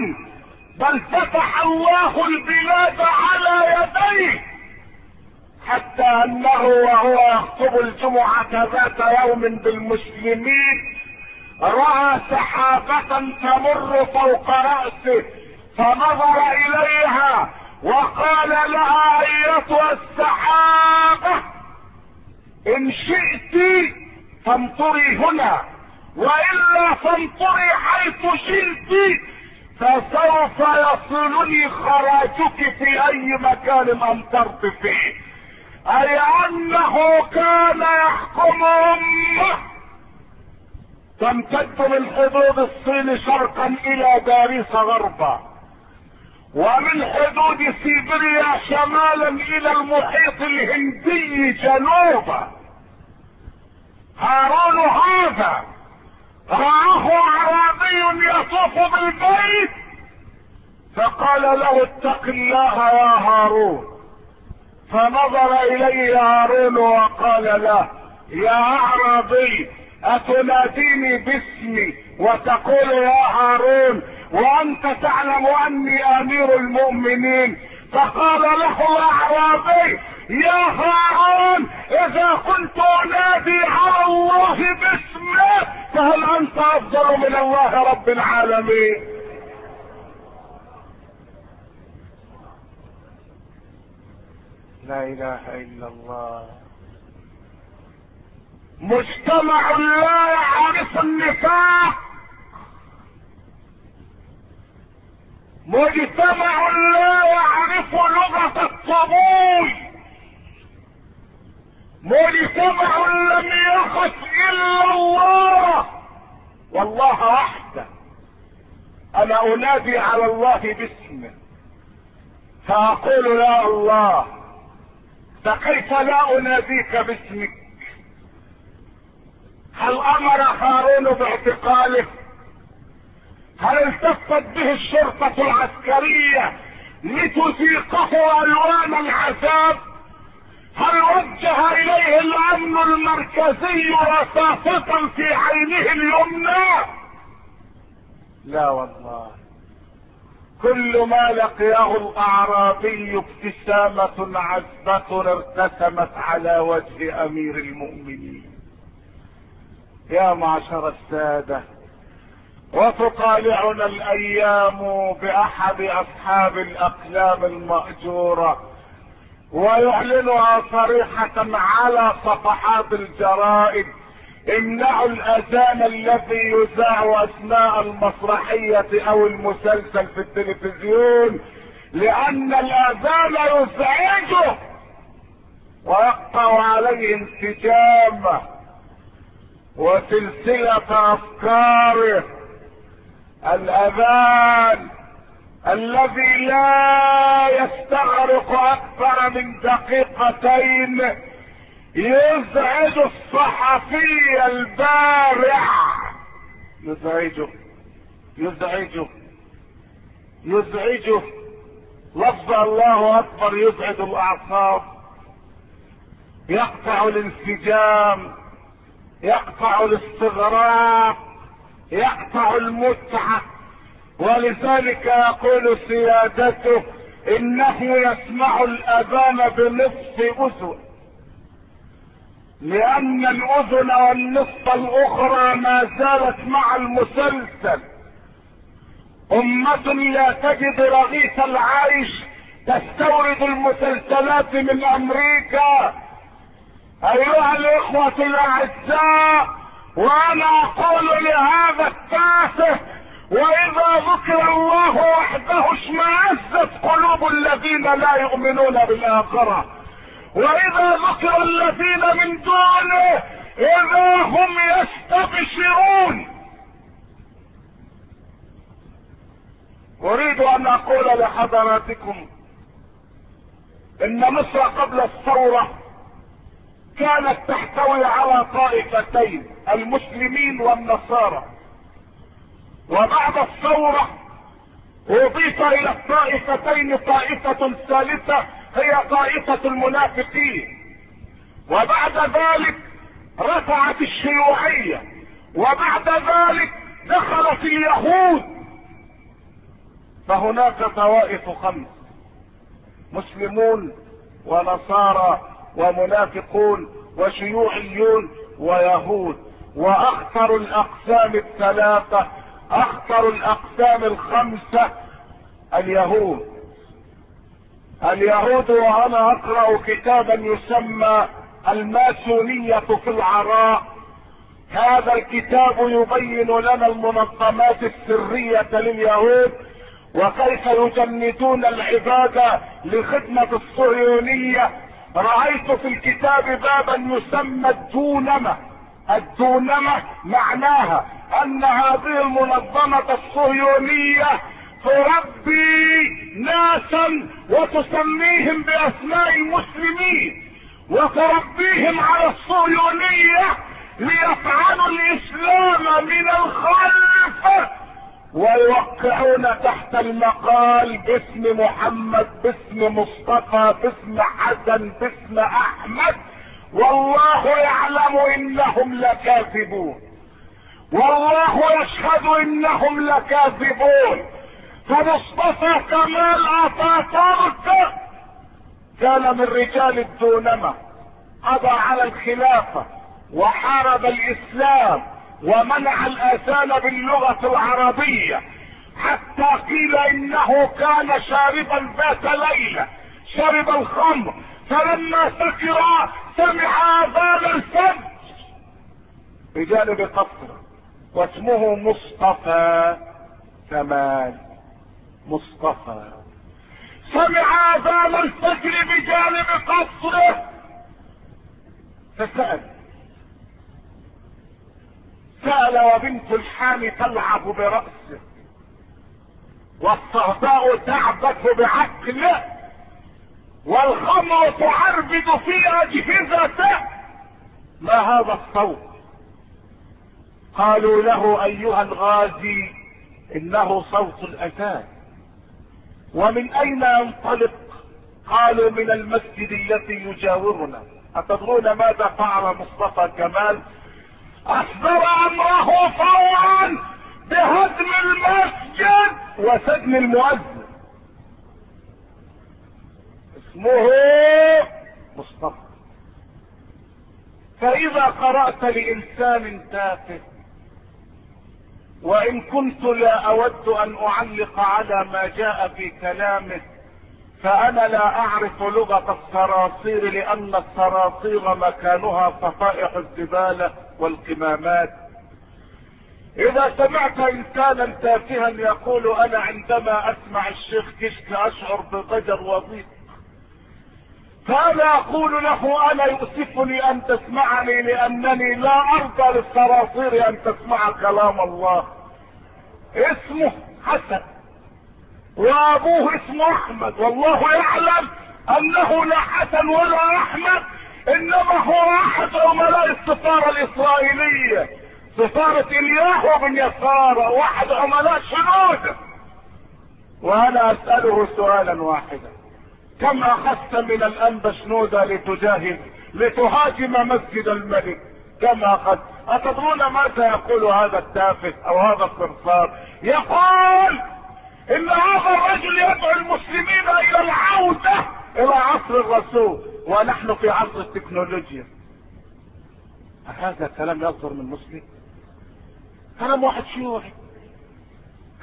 بل فتح الله البلاد على يديه. حتى أنه وهو يخطب الجمعة ذات يوم بالمسلمين رأى سحابة تمر فوق رأسه فنظر إليها وقال لها أيتها السحابة إن شئت فامطري هنا وإلا فامطري حيث شئت فسوف يصلني خراجك في أي مكان أمطرت فيه. اي انه كان يحكم أمه. تمتد من حدود الصين شرقا إلى باريس غربا. ومن حدود سيبيريا شمالا إلى المحيط الهندي جنوبا. هارون هذا رآه اعرابي يطوف بالبيت. فقال له اتق الله يا هارون. فنظر إليه هارون وقال له يا أعرابي أتناديني باسمي وتقول يا هارون وأنت تعلم أني أمير المؤمنين. فقال له الاعرابي يا هارون إذا كنت أنادي على الله باسمه فهل أنت أفضل من الله رب العالمين؟ لا إله إلا الله. مجتمع لا يعرف النفاق. مجتمع لا يعرف لغة الطبول مجتمع لم يخف إلا الله. والله وحده. أنا أنادي على الله باسمه. فأقول يا الله. فكيف لا أناديك باسمك. هل أمر هارون باعتقاله؟ هل التفت به الشرطة العسكرية لتذيقه ألوان العذاب؟ هل وجه إليه الأمن المركزي رصاصة في عينه اليمنى؟ لا والله. كل ما لقيه الأعرابي ابتسامة عذبة ارتسمت على وجه أمير المؤمنين. يا معشر السادة وتطالعنا الأيام بأحد أصحاب الأقلام المأجورة ويعلنها صريحة على صفحات الجرائد امنعوا الأذان الذي يذاع اثناء المسرحية أو المسلسل في التلفزيون لأن الأذان يزعجه ويقطع عليه انسجامه وسلسلة أفكاره. الأذان الذي لا يستغرق أكثر من دقيقتين يزعج الصحفي البارع يزعجه يزعجه يزعجه لفظ الله أكبر يزعج الأعصاب. يقطع الانسجام. يقطع الاستغراق. يقطع المتعة. ولذلك يقول سيادته إنه يسمع الأذان بنصف أذن. لأن الأذن والنصف الأخرى ما زالت مع المسلسل. أمة لا تجد رغيف العيش تستورد المسلسلات من أمريكا. أيها الإخوة الأعزاء وأنا أقول لهذا التافه وإذا ذكر الله وحده اشمئزت قلوب الذين لا يؤمنون بالآخرة. وإذا ذكر الذين من دونه إذا هم يستبشرون. أريد أن أقول لحضراتكم إن مصر قبل الثورة كانت تحتوي على طائفتين المسلمين والنصارى. وبعد الثورة أضيف إلى الطائفتين طائفة ثالثة هي طائفة المنافقين. وبعد ذلك رفعت الشيوعية. وبعد ذلك دخلت اليهود. فهناك طوائف خمس مسلمون ونصارى ومنافقون وشيوعيون ويهود. وأخطر الأقسام الثلاثة أخطر الأقسام الخمسة اليهود. اليهود وأنا أقرأ كتابا يسمى الماسونية في العراء. هذا الكتاب يبين لنا المنظمات السرية لليهود وكيف يجندون العبادة لخدمة الصهيونية. رأيت في الكتاب بابا يسمى الدونمة. الدونمة معناها أن هذه المنظمة الصهيونية تربي ناسا وتسميهم بأسماء المسلمين وتربيهم على الصهيونية ليفعلوا الإسلام من الخلف ويوقعون تحت المقال باسم محمد باسم مصطفى باسم حسن باسم أحمد. والله يعلم إنهم لكاذبون. والله يشهد إنهم لكاذبون. فمصطفى كمال اتاتورك كان من رجال الدونمة قضى على الخلافة وحارب الإسلام ومنع الاذان باللغة العربية. حتى قيل إنه كان شاربا ذات ليلة شرب الخمر. فلما سكر سمع آذان الفجر. بجانب قصر واسمه مصطفى كمال مصطفى. سمع اذان الفجر بجانب قصره. فسأل. سأل وبنت الحامي تلعب برأسه. والصهباء تعبث بعقله. والخمر تعربد في أجهزته. ما هذا الصوت؟ قالوا له أيها الغازي إنه صوت الأذان. ومن أين ينطلق؟ قالوا من المسجد الذي يجاورنا. أتدرون ماذا فعل مصطفى كمال اصدر أمره فورا بهدم المسجد وسجن المؤذن. اسمه مصطفى. فإذا قرأت لإنسان تافه وإن كنت لا أود أن أعلق على ما جاء في كلامه فأنا لا أعرف لغة الصراصير لأن الصراصير مكانها صفائح الزبالة والقمامات. إذا سمعت إنسانا تافها يقول أنا عندما أسمع الشيخ كشك أشعر بضجر وضيق فانا أقول له أنا يؤسفني أن تسمعني لأنني لا أرضى للصراصير أن تسمع كلام الله؟ اسمه حسن. وأبوه اسمه أحمد. والله يعلم أنه لا حسن ولا أحمد إنما هو أحد عملاء السفارة الإسرائيلية. سفارة الياهو بن يسار واحد عملاء شنود. وأنا أسأله سؤالا واحدا. كم اخذت من الأنبا شنودة لتجاهد لتهاجم مسجد الملك. كم اخذت أتدرون ماذا يقول هذا التافه أو هذا الصرصار؟ يقول إن هذا الرجل يدعو المسلمين إلى العودة إلى عصر الرسول ونحن في عصر التكنولوجيا. هذا كلام يصدر من مسلم؟ كلام واحد شيوعي.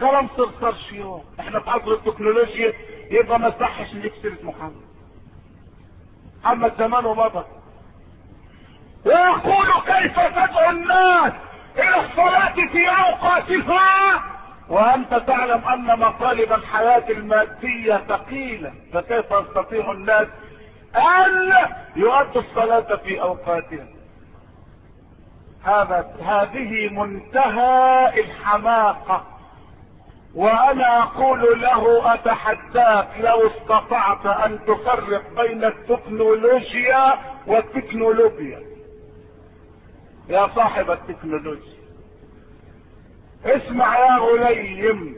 كلام صرصار شيوعي. إحنا في عصر التكنولوجيا يبقى ما صحش نجيب سيره محمد محمد زمان ومضى ويقول كيف تدعو الناس إلى الصلاة في أوقاتها؟ وأنت تعلم أن مطالب الحياة المادية ثقيلة فكيف يستطيع الناس أن يؤدوا الصلاة في أوقاتها؟ هذا هذه منتهى الحماقة. وأنا أقول له أتحداك لو استطعت أن تفرق بين التكنولوجيا والتكنولوجيا يا صاحب التكنولوجيا. اسمع يا غليم.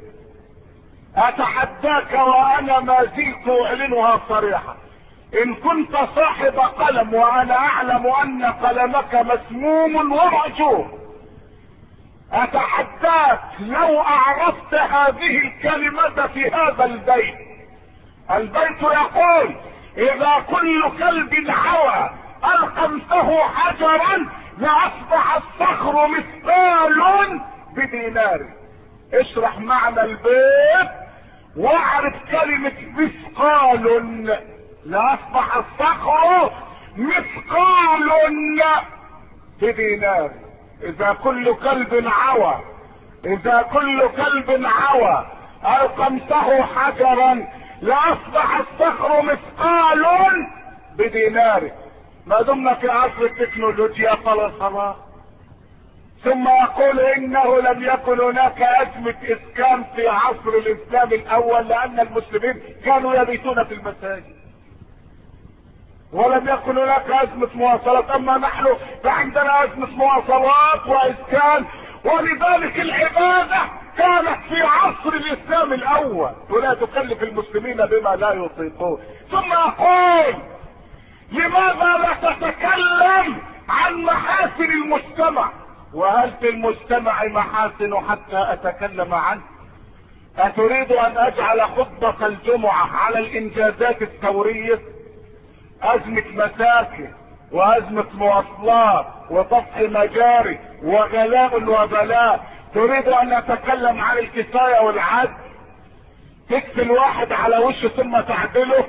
أتحداك وأنا ما زلت أعلنها صريحة. إن كنت صاحب قلم وأنا أعلم ان قلمك مسموم ومأجور أتحداك لو أعرفت هذه الكلمة في هذا البيت. البيت يقول إذا كل كلب عوى ألقمته حجرا لأصبح الصخر مثقال بدينار. اشرح معنى البيت واعرف كلمة مثقال. لأصبح الصخر مثقال بدينار. إذا كل كلب عوى إذا كل كلب عوى القمته حجرا لاصبح الصخر مثقال بدينار. ما دمنا في عصر التكنولوجيا فلا صلاة ثم يقول إنه لم يكن هناك أزمة إسكان في عصر الإسلام الأول لأن المسلمين كانوا يبيتون في المساجد. ولم يكن هناك أزمة مواصلات. أما نحن فعندنا أزمة مواصلات وإسكان ولذلك العبادة كانت في عصر الإسلام الأول. ولا تكلف المسلمين بما لا يطيقون. ثم أقول لماذا لا تتكلم عن محاسن المجتمع؟ وهل في المجتمع محاسن حتى أتكلم عنه؟ أتريد أن أجعل خطبة الجمعة على الإنجازات الثورية؟ أزمة مساكن وأزمة مواصلات وطفح مجاري وغلاء وبلاء تريد أن اتكلم عن الكفاية والعدل؟ تكفي الواحد على وشه ثم تعدله؟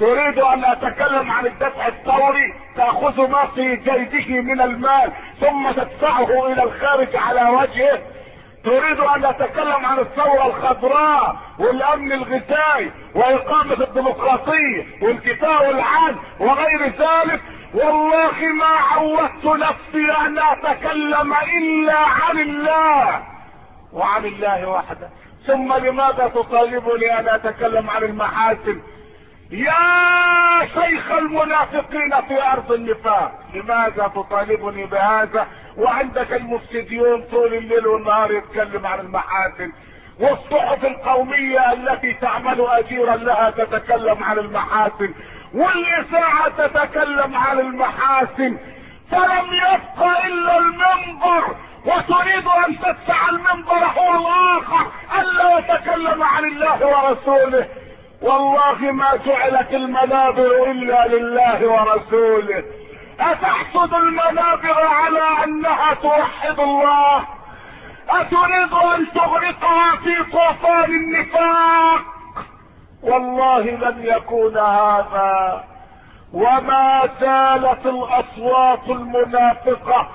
تريد أن اتكلم عن الدفع الثوري؟ تأخذ ما في جيبه من المال ثم تدفعه إلى الخارج على وجهه؟ تريد أن اتكلم عن الثورة الخضراء والأمن الغذائي وإقامة الديمقراطية والكفاء والعدل وغير ذلك والله ما عودت نفسي أن أتكلم إلا عن الله وعن الله وحده. ثم لماذا تطالبني أن أتكلم عن المحاسن؟ يا شيخ المنافقين في أرض النفاق. لماذا تطالبني بهذا؟ وعندك المفسديون طول الليل والنهار يتكلم عن المحاسن. والصحف القومية التي تعمل أجيرا لها تتكلم عن المحاسن. والاذاعة تتكلم عن المحاسن. فلم يبق إلا المنبر. وتريد أن تدفع المنبر هو الآخر. ألا يتكلم عن الله ورسوله. والله ما جعلت المنابر إلا لله ورسوله. أتحسد المنابر على أنها توحد الله؟ أتريد أن تغرقها في طوفان النفاق؟ والله لن يكون هذا. وما زالت الأصوات المنافقة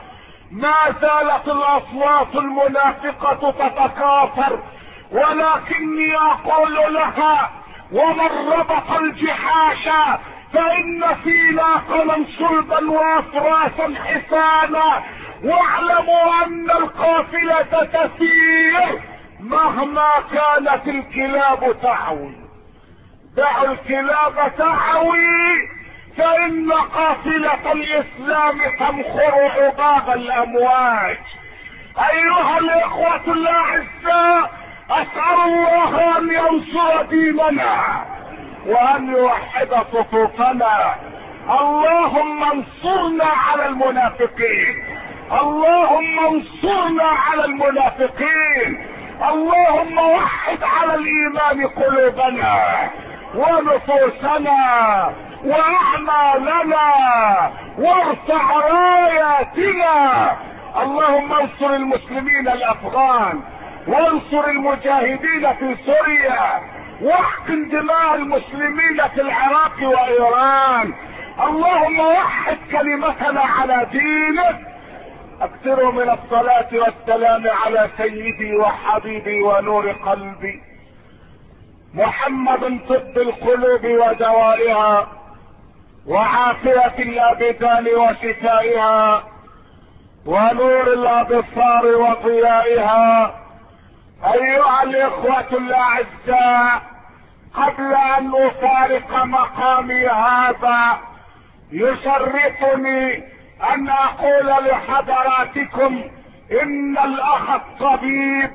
ما زالت الأصوات المنافقة تتكاثر ولكني أقول لها ومن ربط الجحاش فإن في ناقلا صلبا وافراسا حسانا واعلموا أن القافلة تسير مهما كانت الكلاب تعوي. دعوا الكلاب تعوي فإن قافلة الإسلام تمخر عقاب الأمواج. أيها الإخوة الأعزاء أسأل الله أن ينصر ديننا وأن يوحد صفوفنا. اللهم انصرنا على المنافقين. اللهم انصرنا على المنافقين. اللهم وحد على الإيمان قلوبنا ونفوسنا وأعمالنا وارفع راياتنا. اللهم انصر المسلمين الأفغان. وانصر المجاهدين في سوريا واحقن دماء المسلمين في العراق وإيران. اللهم وحد كلمتنا على دينك. اكثروا من الصلاة والسلام على سيدي وحبيبي ونور قلبي. محمد طب القلوب ودوائها وعافية الأبدان وشفائها ونور الأبصار وضيائها. أيها الإخوة الأعزاء قبل أن أفارق مقامي هذا يشرفني أن أقول لحضراتكم إن الأخ الطبيب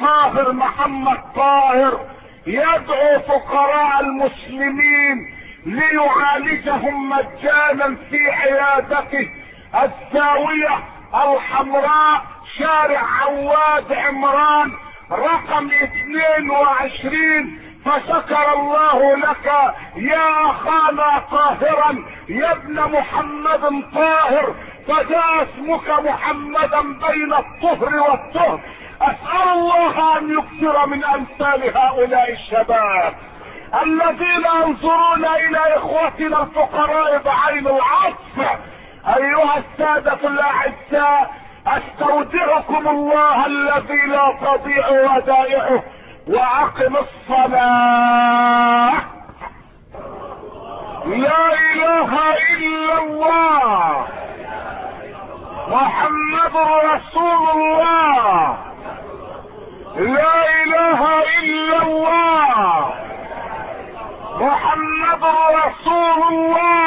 طاهر محمد طاهر يدعو فقراء المسلمين ليعالجهم مجانا في عيادته الزاوية الحمراء شارع عواد عمران رقم 22 فشكر الله لك يا اخانا طاهرا يا ابن محمد طاهر فجاء اسمك محمدا بين الطهر والطهر. أسأل الله أن يكثر من أمثال هؤلاء الشباب الذين ينظرون إلى إخوتنا الفقراء بعين العطف. أيها السادة الأعزاء أستودعكم الله الذي لا تضيع ودائعه وأقم الصلاة. لا إله إلا الله. محمد رسول الله. لا إله إلا الله. محمد رسول الله.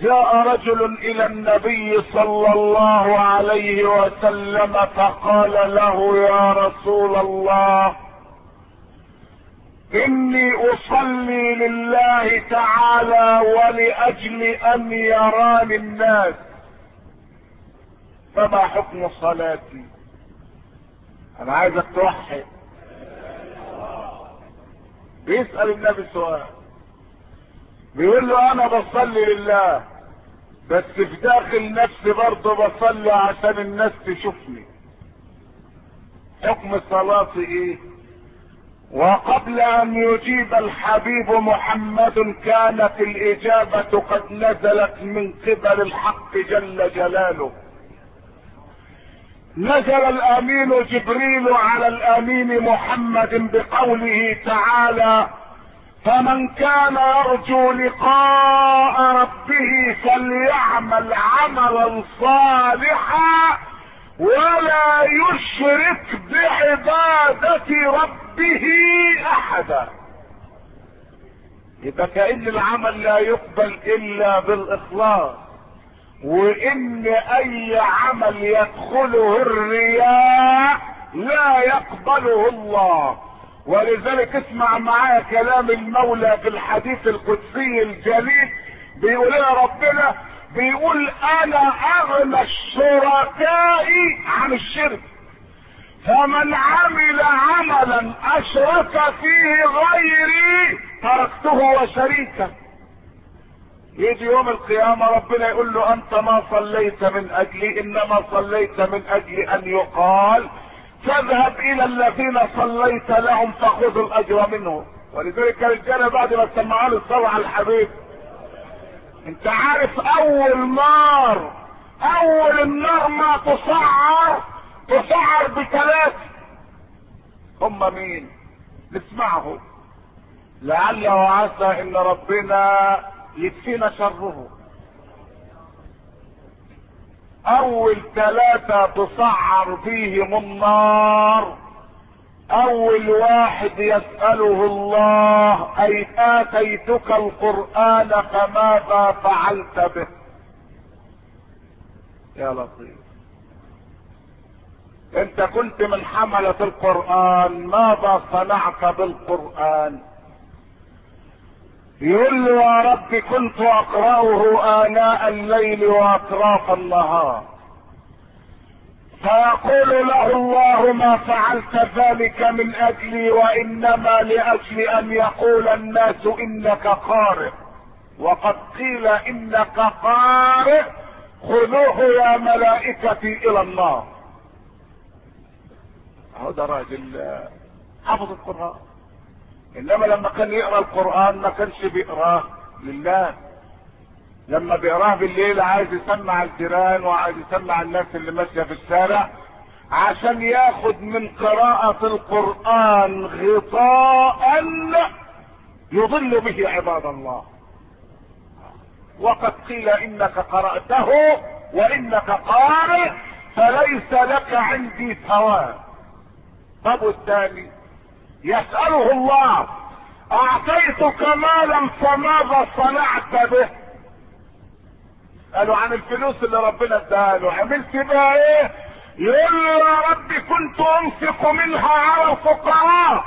جاء رجل إلى النبي صلى الله عليه وسلم فقال له يا رسول الله إني أصلي لله تعالى ولأجل أن يراني الناس. فما حكم صلاتي؟ أنا عايزك توحد. بيسأل النبي سؤال. بيقول له أنا بصلي لله بس في داخل نفسي برضه بصلي عشان الناس تشوفني. حكم صلاتي إيه؟ وقبل أن يجيب الحبيب محمد كانت الإجابة قد نزلت من قبل الحق جل جلاله. نزل الأمين جبريل على الأمين محمد بقوله تعالى فمن كان يرجو لقاء ربه فليعمل عملا صالحا ولا يشرك بعبادة ربه أحدا. يبقى كأن العمل لا يقبل إلا بالإخلاص وإن أي عمل يدخله الرياء لا يقبله الله. ولذلك اسمع معايا كلام المولى في الحديث القدسي الجليل. بيقول لنا ربنا؟ بيقول أنا أغنى الشركاء عن الشرك. فمن عمل عملا أشرك فيه غيري تركته وشريكه. يجي يوم القيامة ربنا يقول له أنت ما صليت من أجلي إنما صليت من أجل أن يقال تذهب إلى الذين صليت لهم فخذ الأجر منهم ولذلك الرجال بعد ما سمعوا له الصلاة على الحبيب أنت عارف أول نار أول النار ما تصعر تصعر بثلاثة هم مين؟ نسمعه. لعل وعسى إن ربنا يكفينا شره. أول ثلاثة تسعر بيهم النار. أول واحد يسأله الله أي آتيتك القرآن فماذا فعلت به؟ يا لطيف. أنت كنت من حملة القرآن ماذا صنعت بالقرآن؟ يقول له يا رب كنت أقرأه آناء الليل وأطراف النهار. فيقول له الله ما فعلت ذلك من أجلي وإنما لأجل أن يقول الناس إنك قارئ. وقد قيل إنك قارئ خذوه يا ملائكتي إلى النار. ده راجل حفظ القرآن. إنما لما كان يقرأ القرآن ما كانش بيقراه لله. لما بيقراه بالليل عايز يسمع الجيران وعايز يسمع الناس اللي ماشية في الشارع عشان ياخد من قراءة القرآن غطاء يضل به عباد الله. وقد قيل إنك قرأته وإنك قارئ فليس لك عندي ثواب. طب والثاني؟ يسأله الله اعطيتك مالا فماذا صنعت به؟ قالوا عن الفلوس اللي ربنا اداها له عملت بها إيه يقول له يا رب كنت أنفق منها على الفقراء.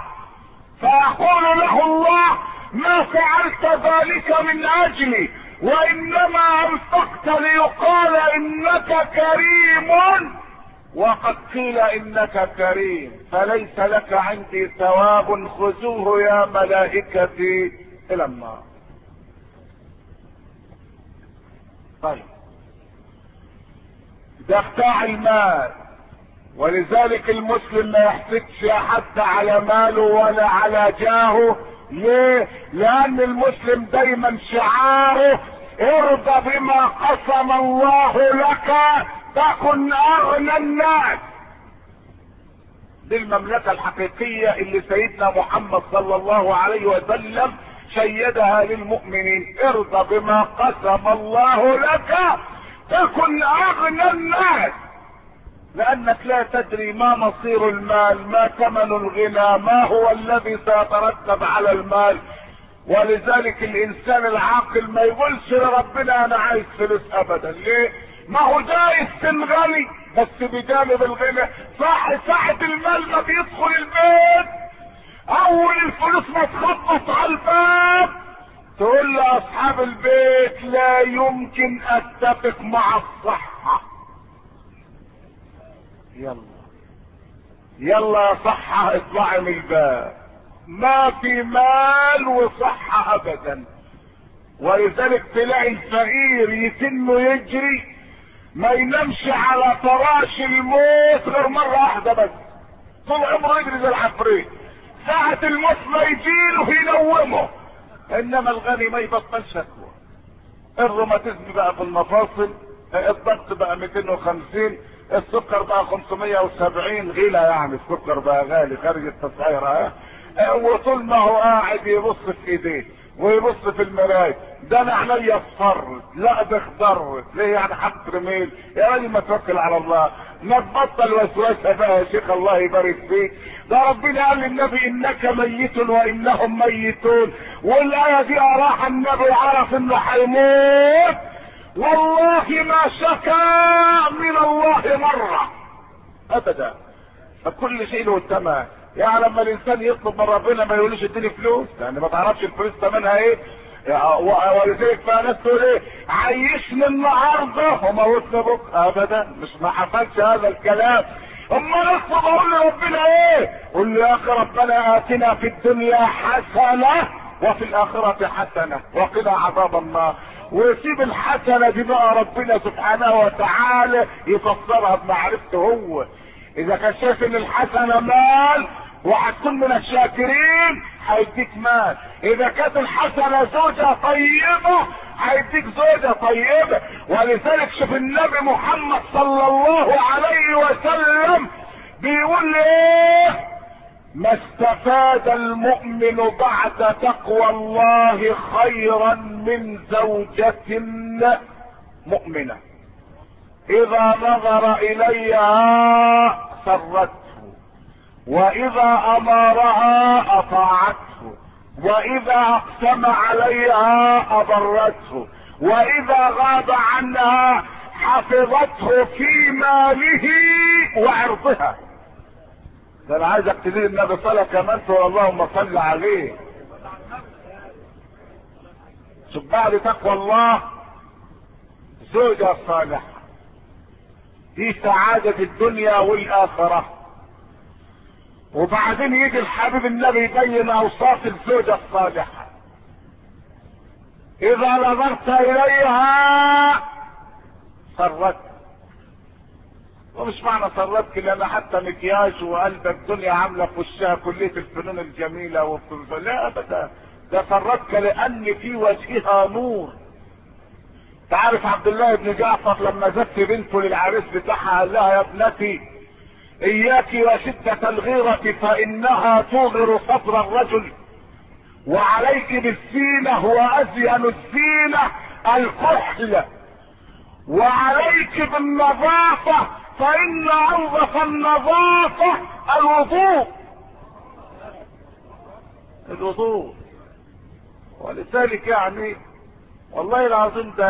فيقول له الله ما فعلت ذلك من أجلي وإنما أنفقت ليقال إنك كريم. وقد قيل إنك كريم فليس لك عندي ثواب خذوه يا ملائكتي إلى النار. طيب. ده بتاع المال ولذلك المسلم ما يحسدش حد على ماله ولا على جاهه. ليه؟ لأن المسلم دايما شعاره ارضى بما قسم الله لك تكن اغنى الناس. دي المملكة الحقيقية اللي سيدنا محمد صلى الله عليه وسلم شيدها للمؤمنين. ارضى بما قسم الله لك تكن أغنى الناس. لأنك لا تدري ما مصير المال ما ثمن الغنى ما هو الذي سيترتب على المال. ولذلك الإنسان العاقل ما يقولش لربنا أنا عايز فلوس ابدا. ليه؟ ما هو جايز تنغني بس بجانب الغنى صح ساعة المال ما بيدخل البيت. أول الفلوس ما تخبط على الباب. تقول لاصحاب البيت لا يمكن أتفق مع الصحة. يلا. يلا يا صحة اطلعي من الباب. ما في مال وصحة ابدا. ولذلك تلاقي الفقير يتم يجري. ما ينامش على فراش الموت غير مرة واحدة بس. طول عمره يجري زي العفريت ساعة الموت ما يجيله ينومه إنما الغني ما يبطل شكوى. الروماتيزم بقى في المفاصل. الضغط بقى 250 السكر بقى 570 غلى يعني السكر بقى غالي. خارج التسعير ها؟ وطول ما هو قاعد يبص في إيديه. ويبص في المراية. ده أنا عينيا اصفرت لا ده اخضرت ليه يعني حط رميل؟ يا راجل ما توكل على الله. ما تبطل وسوسة بقى يا شيخ الله يبارك فيك. ده ربنا قال للنبي إنك ميت وإنهم ميتون. والآية دي أراها النبي وعرف إنه هيموت والله ما شكا من الله مرة. أبدا. فكل شيء له تمام يعني لما الإنسان يطلب من ربنا ما يقولش اديني فلوس يعني ما تعرفش الفلوس ثمنها إيه؟ ولذلك بقى ناس تقول إيه؟ عيشني النهارده وموتني بكره ابدا مش ما حصلش هذا الكلام. أما نطلب أقول لربنا إيه؟ قول يا أخي ربنا آتنا في الدنيا حسنة وفي الآخرة حسنة. وقنا عذاب النار. ويسيب الحسنة دي بقى ربنا سبحانه وتعالى يفسرها بمعرفته هو. إذا كان شايف إن الحسنة مال وهتكون من الشاكرين. هيديك مال. إذا كانت الحسنة زوجة طيبة هيديك زوجة طيبة ولذلك شوف النبي محمد صلى الله عليه وسلم بيقول إيه ما استفاد المؤمن بعد تقوى الله خيرا من زوجة مؤمنة. إذا نظر إليها سرته وإذا امرها أطاعته وإذا اقسم عليها أضرته وإذا غاب عنها حفظته في ماله وعرضها. ده أنا عايزك تزيد النبي صلاه كمان تقول اللهم صل عليه. شوف بعد تقوى الله. زوجة صالحة دي سعادة الدنيا والآخرة. وبعدين يجي الحبيب النبي يبين أوصاف الزوجة الصالحة. إذا نظرت إليها سرتك ومش معنى سرتك لأن حتى مكياج وقلب الدنيا عاملة في وشها كلية الفنون الجميلة وفي لا أبدا. ده سرتك لأن في وجهها نور. تعرف عبد الله بن جعفر لما زف بنته للعريس بتاعها قال لها يا ابنتي إياك وشدة الغيرة فإنها توغر صدر الرجل. وعليك بالزينة وأزين الزينة الكحل وعليك بالنظافة فإن انظف النظافة الوضوء. الوضوء. ولذلك يعني والله العظيم ده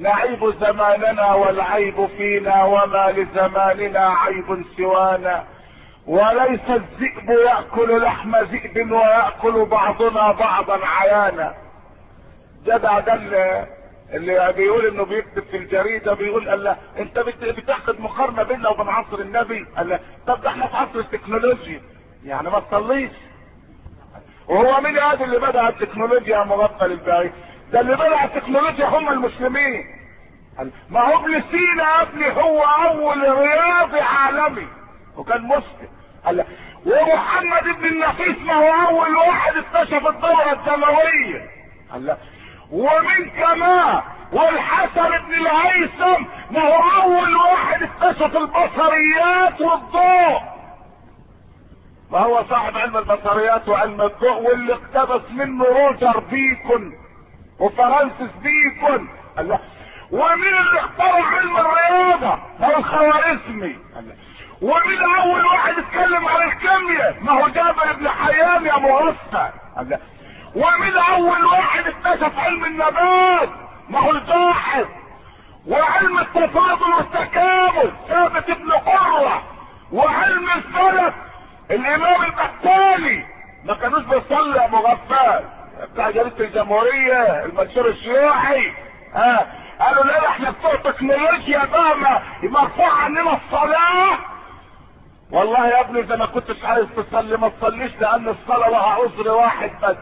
نعيب زماننا والعيب فينا وما لزماننا عيب سوانا. وليس الذئب يأكل لحم ذئب ويأكل بعضنا بعضا عيانا. جدع ده اللي, بيقول إنه بيكتب في الجريدة بيقول قال أنت بتاخد مقارنة بيننا وبين عصر النبي. قال طب ده إحنا في عصر التكنولوجيا. يعني ما تصليش. وهو مين هذا اللي بدأ التكنولوجيا مغفل البعيد. ده اللي بدأ التكنولوجيا هم المسلمين. ما هو ابن سينا يا ابني هو أول رياضي عالمي. وكان مسلم. قال ومحمد بن النفيس ما هو أول واحد اكتشف الدورة الدموية. قال ومن كمان والحسن بن الهيثم ما هو أول واحد اكتشف البصريات والضوء. ما هو صاحب علم البصريات وعلم الضوء واللي اقتبس منه روجر بيكون. وفرانسيس بيكون الله. ومين اللي اخترع علم الرياضة. هو الخوارزمي ومين أول واحد اتكلم عن الكيمياء. ما هو جابر بن حيان يا مرسل ومين أول واحد اكتشف علم النبات. ما هو الباحث وعلم التفاضل والتكامل. ثابت بن قرة وعلم الفلك الإمام البختالي ما كانوش بيصلي يا مغفال بتاع جريدة الجمهورية المنشور الشيوعي. ها قالوا لا إحنا بتوع تكنولوجيا بقى مرفوع عننا الصلاة. والله يا ابني إذا ما كنتش عايز تصلي ما تصليش لأن الصلاة لها عذر واحد بس.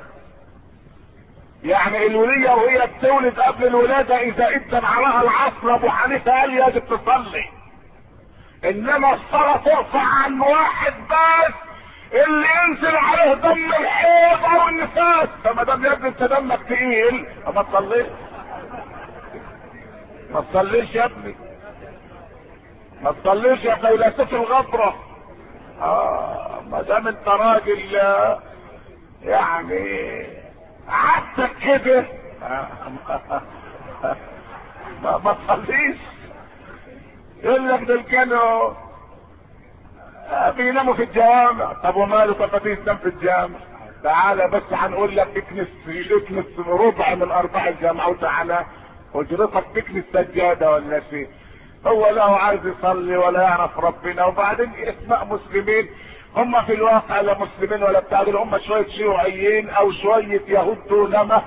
يعني الولية وهي بتولد قبل الولادة إذا ادن عليها العصر أبو حنيفة قال يجب تصلي. إنما الصلاة ترفع عن واحد بس. اللي ينزل عليه دم الحيض أو النفاس. فما دام يا ابني أنت دمك تقيل ما تصليش. ما تصليش يا ابني. ما تصليش يا فيلسوف الغبرة. آه ما دام أنت راجل يعني عادتك كده. [laughs] ما تصليش. يقول لك دول كانوا بيناموا في الجوامع طب وماله طب ما تنام في الجامع. تعالى بس هنقول لك اكنس اكنس ربع من ارباع الجامعة. وتعالى اجرتك تكنس سجادة ولا شيء. هو لا هو عايز يصلي ولا يعرف ربنا. وبعدين اسماء مسلمين. هم في الواقع لا مسلمين ولا بتاع هم شوية شيوعيين أو شوية يهود دونما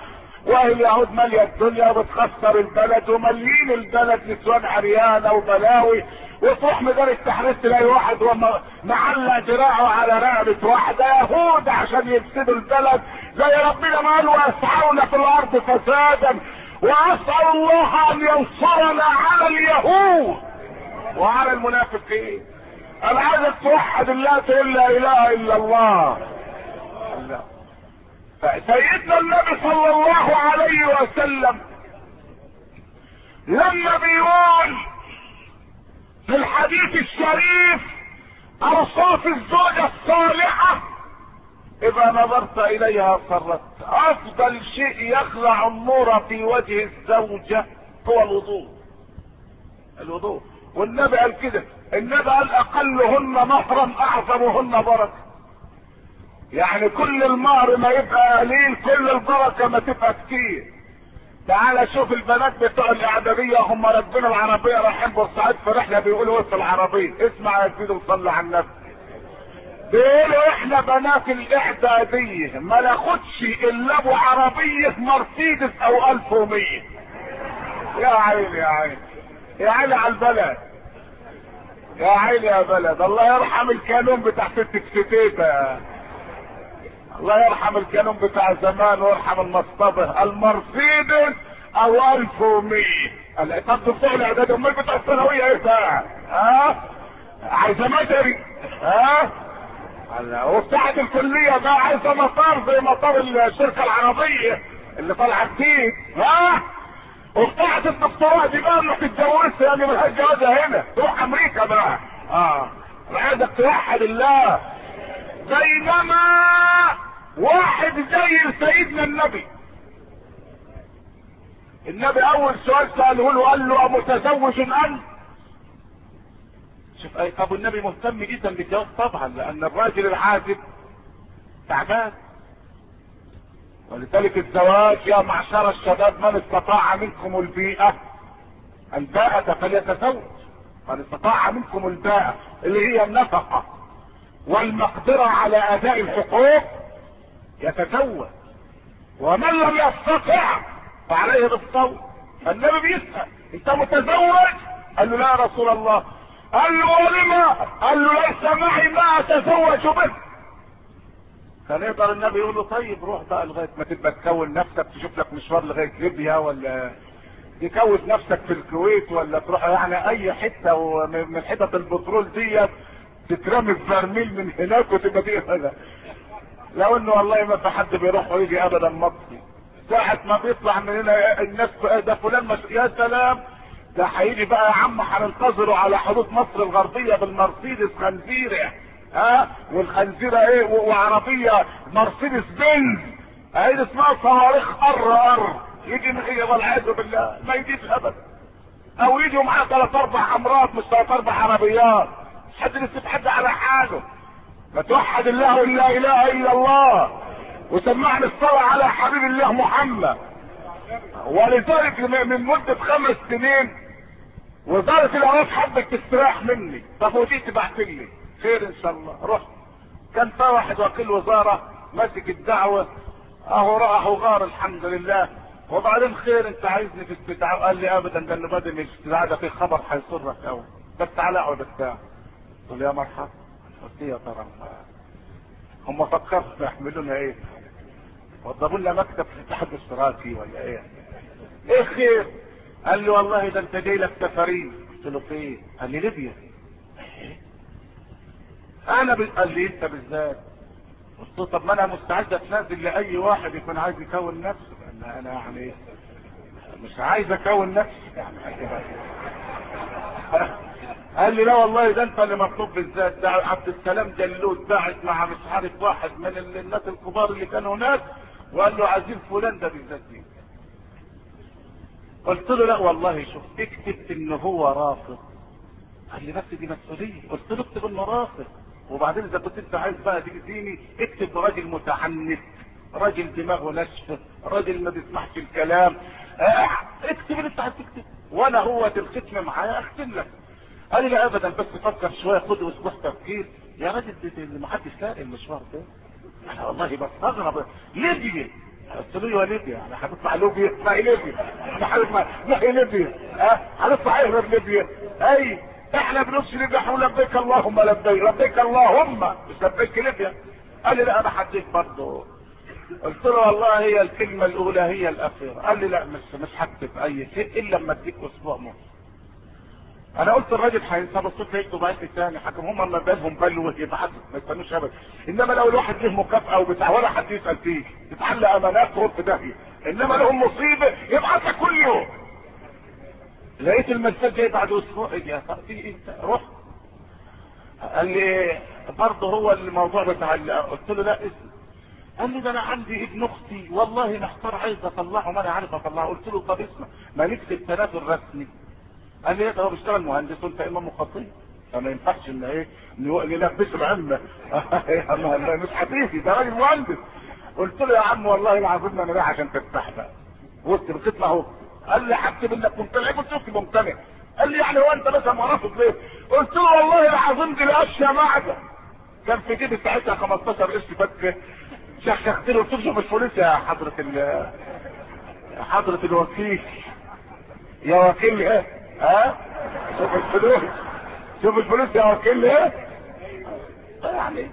واليهود مالية الدنيا وبتخسر البلد ومليين البلد نسوان عريانة وبلاوي وتروح مدار التحرير تلاقي واحد ومعلق دراعه على رقبة واحدة يهود عشان يفسدوا البلد. زي ربنا ما قال ويسعون في الأرض فسادا. واسأل الله أن ينصرنا على اليهود. وعلى المنافقين. أنا عايزك توحد الله تقول لا إله إلا الله. فسيدنا النبي صلى الله عليه وسلم لما بيقول في الحديث الشريف أوصاف الزوجة الصالحة. إذا نظرت إليها صرت أفضل شيء يخلع النور في وجه الزوجة هو الوضوء. الوضوء. والنبي قال كده النبي قال أقلهن مهرا أعظمهن بركة. يعني كل المهر ما يبقى قليل كل البركة ما تبقى كتير. تعال شوف البنات بتوع الاعداديه هم راكبين العربية رايحين بورسعيد في رحلة بيقولوا في العربية. اسمع يا سيدي وصلي على النبي. بيقولوا إحنا بنات الإعدادية ما ناخدش إلا أبو عربية مرسيدس أو 1100 يا عيني يا عيني. يا عيني على البلد. يا عيني يا بلد. الله يرحم الكانون بتاع ست ستيتا الله يرحم الكانون بتاع زمان ويرحم المصطبه المرسيدس أو 1100 قال طب بتوع الاعداد امال بتوع الثانوية إيه بقى؟ ها؟ عايزة مدري ها؟ وبتاعة الكلية بقى عايزة مطار زي مطار الشركة العربية اللي طالعة جديد ها؟ وبتاعة الدكتوراه دي بقى انك تتجوزها يعني ملهاش جوازها هنا تروح أمريكا بقى آه عايزك توحد الله بينما واحد زي سيدنا النبي. النبي أول سؤال سأله له قال له أمتزوج انت شوف اي طب النبي مهتم جدا بالجواز طبعا لأن الراجل العازب تعبان. ولذلك الزواج يا معشر الشباب من استطاع منكم البيئة؟ الباءة فليتزوج. من استطاع منكم الباءة اللي هي النفقة. والمقدرة على أداء الحقوق يتزوج ومن لم يستطع فعليه بالصوم. النبي بيسأل أنت متزوج؟ قال له لا يا رسول الله. قال له ولما؟ قال له ليس معي ما أتزوج به. كان يقدر النبي يقول له طيب روح بقى لغاية ما تبقى تكون نفسك تشوف لك مشوار لغاية ليبيا ولا تكون نفسك في الكويت ولا تروح يعني أي حتة ومن حتت البترول ديت تترمي في من هناك وتبقى دي هذا. لو إنه والله ما في حد بيروح ويجي ابدا مصري. ساعة ما بيطلع من هنا الناس ده فلان مش... يا سلام! ده هيجي بقى يا عم هننتظره على حدود مصر الغربية بالمرسيدس خنزيرة. ها؟ والخنزيرة إيه؟ وعربية مرسيدس بنز. اهي اسمها صواريخ ار ار يجي من إيه والعياذ بالله ما يجيش ابدا. أو يجوا معاه ثلاث أربع حمرات مش ثلاث أربع عربيات. حد يسيب حد على حاله. ما توحد الله لا إله إلا الله. وسمعنا الصلاة على حبيب الله محمد. ولذلك من مدة خمس سنين وزارة الاوقاف حبك تستريح مني. طب ودي تبعت لي؟ خير إن شاء الله. رحت. كان في واحد وكيل وزارة ماسك الدعوة. أهو راح وغار الحمد لله. وبعدين خير أنت عايزني في استدعاء قال لي ابدا ده اللي بدل الاستدعاء ده في خبر هيسرك قوي بس تعالى أقعد بتاع. قلت له يا مرحبا. قلت يا ترى. هم فكروا يحملونا إيه؟ وضبوا لنا مكتب في الاتحاد الإشتراكي ولا إيه؟ إيه خير قال لي والله ده أنت جاي لك سفرين. قلت له فين قال لي ليبيا. أنا. قال لي أنت بالذات. قلت له طب ما أنا مستعد أتنازل لأي واحد يكون عايز يكون نفسه. لأن أنا يعني مش عايز أكون نفسي. يعني [laughs] قال لي لا والله ده انت اللي مطلوب بالذات. ده عبد السلام جلود باعت مع مش عارف واحد من الناس الكبار اللي كانوا هناك وقال له عايزين فلان ده بالذات دي. قلت له لا والله شوف اكتب إن هو رافض. قال لي بس دي مسؤولية. قلت له اكتب إنه رافض. وبعدين إذا كنت أنت عايز بقى تأذيني اكتب راجل متعنت راجل دماغه ناشفه راجل ما بيسمعش الكلام. آه اكتب اللي أنت عايز تكتب. وأنا هو الختم معايا أختم لك. قال لي لا ابدا بس فكر شوية خد أسبوع تفكير؟ يا راجل ما حدش لاقي المشوار ده. أنا والله بستغرب. ليبيا. قلت له يا ليبيا. أنا هتطلع ليبيا. هي ليبيا. أنا هي ليبيا. ها؟ هنطلع غير ليبيا. أي إحنا بنفس ليبيا إحنا لبيك اللهم لبيك لبيك اللهم. مش لبيك ليبيا. قال لي لا أنا حديت برضه. قلت له والله هي الكلمة الأولى هي الأخيرة. قال لي لا مش مش هكتب أي شيء إلا لما أديك أسبوع نص أنا قلت الراجل هينسى الصوت هيكتب بعد تاني؟ حكم هم ما بالهم بلوه يتحدث ما يستنوش ابدا. إنما لو الواحد له مكافأة وبتاع ولا حد يسأل فيه. تتحل أمانات تروح في داهيه إنما لهم مصيبة يبعت كل يوم. لقيت المساج جاي بعد أسبوع. يا في إيه روح قال لي برضه هو الموضوع بتاع قلت له لا اسم قال لي ده أنا عندي ابن أختي. والله محتار عايز أطلعه. ما أنا عارف أطلعه. قلت له طب اسمع. ما نكتب تنازل رسمي. قال لي ده هو بيشتغل مهندس وانت امام خطيب فما ينفعش إن إيه نلبسه [laughs] العلم مش حبيبي ده راجل مهندس. قلت له يا عم والله العظيم أنا رايح عشان تفتح بقى وسط بتطلع اهو قال لي حسب إنك ممتنع. قلت له ممتنع. قال لي يعني هو أنت مثلا مرافق ليه؟ قلت له والله العظيم دي الاشياء معدة كان في جيبي ساعتها 15 قرش فك شخشخت له قلت له شوف الفلوس يا حضرة ال يا حضرة الوكيل. يا وكيل إيه؟ ها؟ شوف الفلوس شوف الفلوس يا وكيل إيه؟ يعني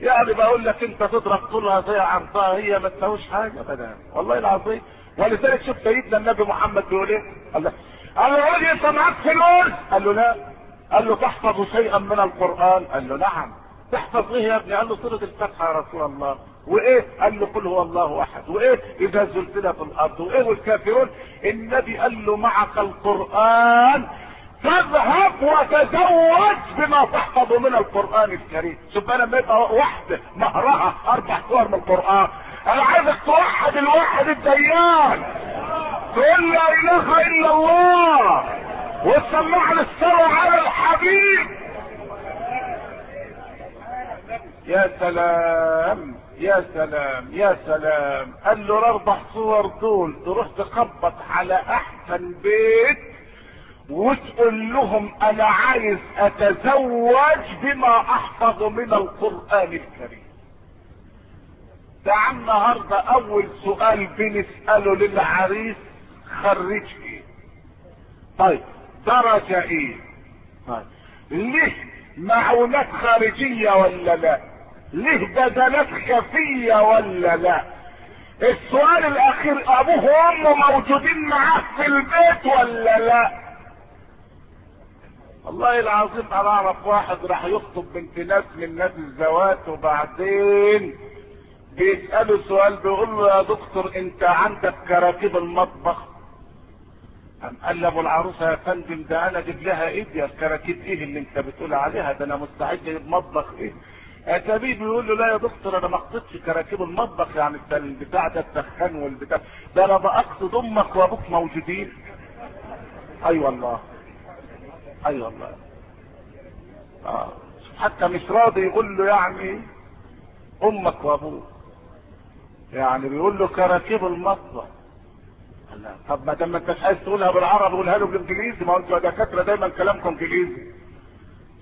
يعني بقول لك انت تضرب طولها زي عرضها هي ما تساويش حاجة ابدا والله العظيم ولذلك شوف سيدنا النبي محمد بيقول إيه؟ قال له قال له انت معاك فلوس؟ قال له لا قال له تحفظ شيئا من القرآن؟ قال له نعم تحفظ إيه يا ابني؟ قال له سورة الفاتحة يا رسول الله وإيه؟ قال له قل هو الله أحد. وإيه؟ إذا زلزلت الأرض وإيه والكافرون؟ النبي قال له معك القرآن تذهب وتزوج بما تحفظ من القرآن الكريم. أنا لما يبقى واحدة مهرها أربع صور من القرآن. أنا عايزك توحد الواحد الديان. تقول لا إله إلا الله. وتسمعني الصلاة على الحبيب. يا سلام. يا سلام يا سلام. قال له الاربع صور دول تروح تخبط على أحسن بيت وتقول لهم أنا عايز أتزوج بما أحفظ من القرآن الكريم. ده النهاردة أول سؤال بنسأله للعريس خريج إيه؟ طيب درجة إيه؟ طيب ليه معونات خارجية ولا لا؟ ليه بدلات خفية ولا لا؟ السؤال الأخير ابوه وامه موجودين معاه في البيت ولا لا؟ والله العظيم أنا أعرف واحد راح يخطب بنت ناس من نادي الزواج وبعدين بيسأله سؤال بيقول له يا دكتور أنت عندك كراكيب المطبخ؟ قام قال أبو العروسة يا فندم ده أنا أجيب لها إيه يا الكراكيب إيه اللي أنت بتقول عليها؟ ده أنا مستعد أجيب مطبخ إيه؟ اتابيه بيقول له لا يا دكتور أنا ما خطيتش كراكيب المطبخ يعني البتاع ده الدخان والبتاع. ده أنا بقصد أمك وأبوك موجودين. أي أيوة والله. أي أيوة والله. آه. حتى مش راضي يقول له يعني أمك وأبوك. يعني بيقول له كراكيب المطبخ. طب ما دام ما انتش عايز تقولها بالعربي قولها له بالإنجليزي. ما أنتوا دكاترة دايما كلامكم انجليزي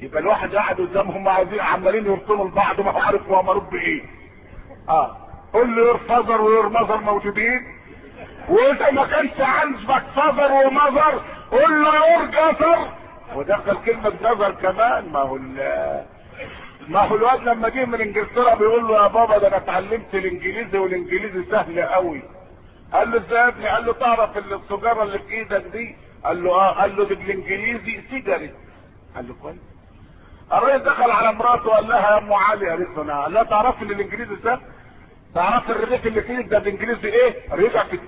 يبقى الواحد قاعد قدامهم عايزين عمالين يرسموا لبعض ما هو عارف هو مربوط بإيه. آه. قول له يور فازر ويور موجودين. وإذا ما كانش عندك فازر ومازر قول له يور جزر ودخل كلمة جزر كمان. ما هو ما هو الواد لما جه من إنجلترا بيقول له يا بابا ده أنا اتعلمت الإنجليزي والإنجليزي سهل قوي قال له إزاي يا ابني؟ قال له تعرف السجارة اللي في إيدك دي؟ قال له آه. قال له بالإنجليزي سيجاريت قال له كويس. الراجل دخل على مراته وقال لها يا أم علي قالت له نعم. لا تعرف ان الانجليزي سهل تعرف الرغيف اللي في إيدك ده بالإنجليزي إيه؟ رجع في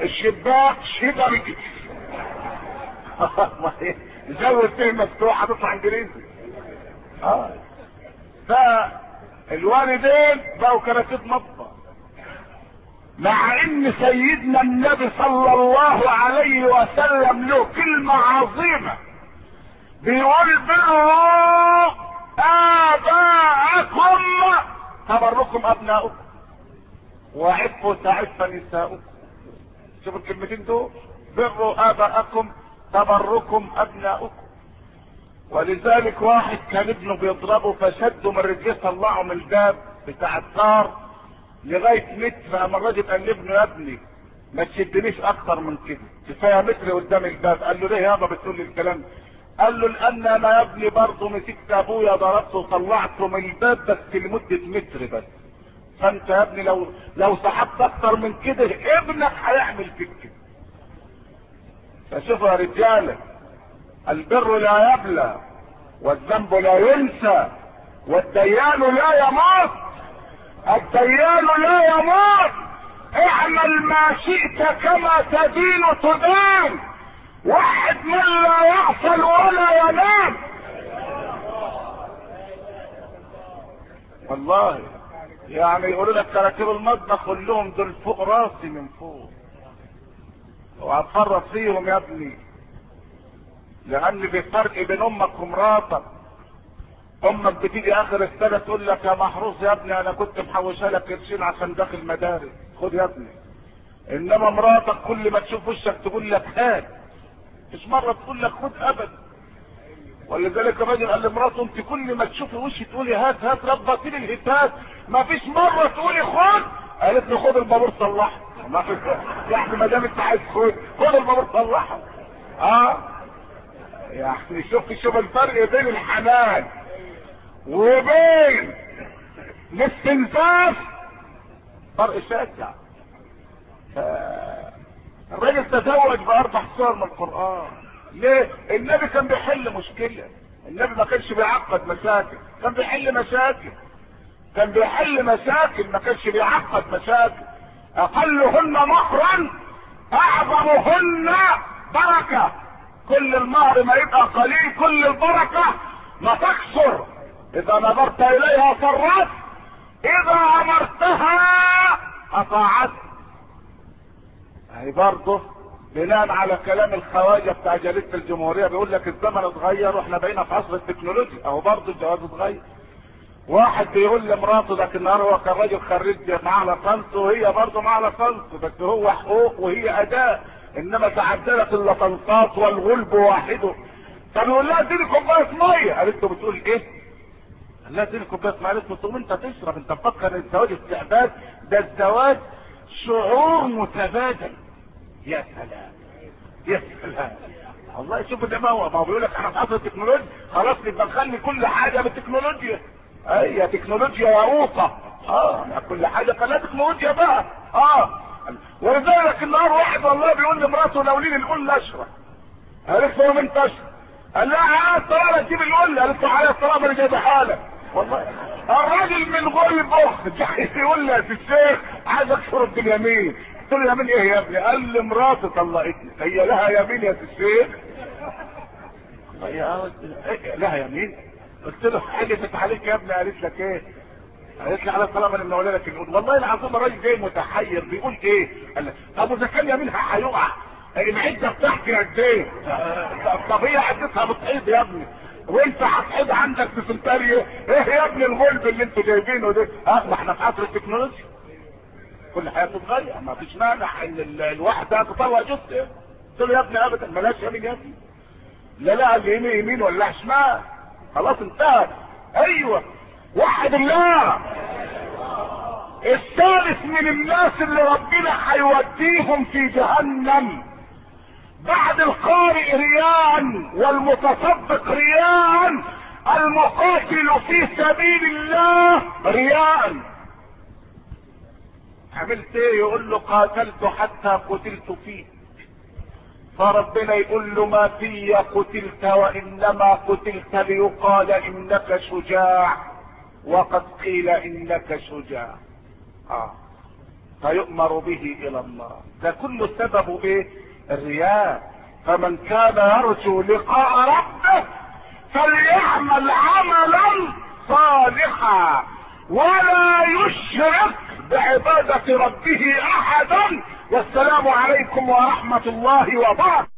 الشباك شيجاريت زود [laughs] فيه مفتوح هتطلع إنجليزي. آه. فالوالدين بقوا كراكيب مطبخ. مع إن سيدنا النبي صلى الله عليه وسلم له كلمة عظيمة. بيقول بروا آباءكم تبركم أبناؤكم. وعفوا تعف نساؤكم. شوفوا الكلمتين دول. بروا آباءكم تبركم أبناؤكم. ولذلك واحد كان ابنه بيضربه فشده من رجليه طلعه من الباب بتاع الدار. لغاية متر قام الراجل قال لابنه يا ابني ما تشدنيش أكتر من كده. كفاية متر قدام الباب. قال له ليه يابا بتقول لي الكلام قال له لأن أنا يا ابني برضه مسكت أبويا ضربته وطلعته من الباب بس لمدة متر بس. فأنت يا ابني لو لو سحبت أكتر من كده ابنك هيعمل فيك كده. فشوفوا يا رجاله البر لا يبلى والذنب لا ينسى والديان لا يموت. الديان لا يموت. اعمل ما شئت كما تدين تدان واحد من لا يغفل ولا ينام. والله يعني يقولوا لك كراكيب المطبخ كلهم دول فوق راسي من فوق. وهتفرط فيهم يا ابني. لأن في فرق بين أمك ومراتك. أمك بتيجي آخر السنة تقول لك يا محروس يا ابني أنا كنت محوشها لك قرشين عشان داخل مدارس. خد يا ابني. إنما مراتك كل ما تشوف وشك تقول لك هات. مش مرة تقول لك خد ابدا ولذلك الراجل قال لمراته أنت كل ما تشوفي وشي تقولي هات هات ربطيني الهتات. ما فيش مرة تقولي خد. قالت له خد البابور صلحه. ما في يعني ما دام أنت عايز خد خد البابور صلحه. آه. يعني شوف شوف الفرق بين الحنان وبين الاستنزاف فرق شاسع. الراجل تزوج بأربع سور من القرآن. ليه؟ النبي كان بيحل مشكلة. النبي ما كانش بيعقد مشاكل. كان بيحل مشاكل. كان بيحل مشاكل ما كانش بيعقد مشاكل. أقلهن مهرا أعظمهن بركة. كل المهر ما يبقى قليل كل البركة ما تكثر. إذا نظرت إليها سرت إذا أمرتها أطاعت. هي برضه بناء على كلام الخواجة بتاع جريده الجمهورية بيقول لك الزمن اتغير وإحنا بقينا في عصر التكنولوجيا. أهو برضه الجواز اتغير. واحد بيقول لمراته لكن النهار هو كان راجل خريج معاه لطنط وهي برضه معاه لطنط بس هو حقوق وهي اداء إنما تعدلت اللطنطات والغلب واحدة. فبيقول لها اديني كوباية مية. قالت له بتقول إيه؟ لها اديني كوبايه له تقوم انت تشرب انت مفكر الزواج استعباد ده الزواج شعور متبادل. يا سلام يا سلام. والله شوف ده ما هو ما هو بيقول لك أنا في عصر التكنولوجيا خلاص نبقى نخلي كل حاجة بالتكنولوجيا. أي تكنولوجيا ياقوطه آه كل حاجة خليها تكنولوجيا بقى. آه. ولذلك النهار واحد والله بيقول لمراته لو لي القل اشرب قالت له من تشرب قال لها على الطلاق تجيب القل قالت له على الطلاق أنا جايبها حالك. والله الراجل من غل بخ يقول لي يا الشيخ عايز اشرب باليمين قلت له يمين إيه يا ابني؟ قال لي مراتي طلقتني. هي لها يمين يا الشيخ. لها يمين. قلت له حلفت عليك يا ابني؟ قالت لك إيه؟ قالت لي على الطلاق أنا منولى لك والله العظيم الراجل جاي متحير بيقول إيه؟ قال لك طب اذا كان يمينها هيقع؟ العده بتاعتي قد إيه طب عدتها بتحيض يا ابني. وإنت هتحيض عندك في سنتاريو. إيه يا ابني الغلب اللي أنتوا جايبينه ده؟ آه ما إحنا في عصر التكنولوجيا. كل حاجة بتتغير. ما فيش مانع إن الواحده تطلع جزء. قلت له يا ابني ابدا بلاش يمين يا ابني. لا لا اليمين يمين ولا شمال. خلاص انتهت. أيوه. وحد الله. الثالث من الناس اللي ربنا هيوديهم في جهنم. بعد القارئ ريان والمتصدق ريان المقاتل في سبيل الله ريان. عملت إيه؟ يقول له قاتلت حتى قتلت فيه. فربنا يقول له ما في قتلت وإنما قتلت ليقال إنك شجاع وقد قيل إنك شجاع. آه. فيؤمر به إلى النار ده كله سببه إيه؟ الرياء. فمن كان يرجو لقاء ربه فليعمل عملا صالحا. ولا يشرك بعبادة ربه احدا. والسلام عليكم ورحمة الله وبركاته.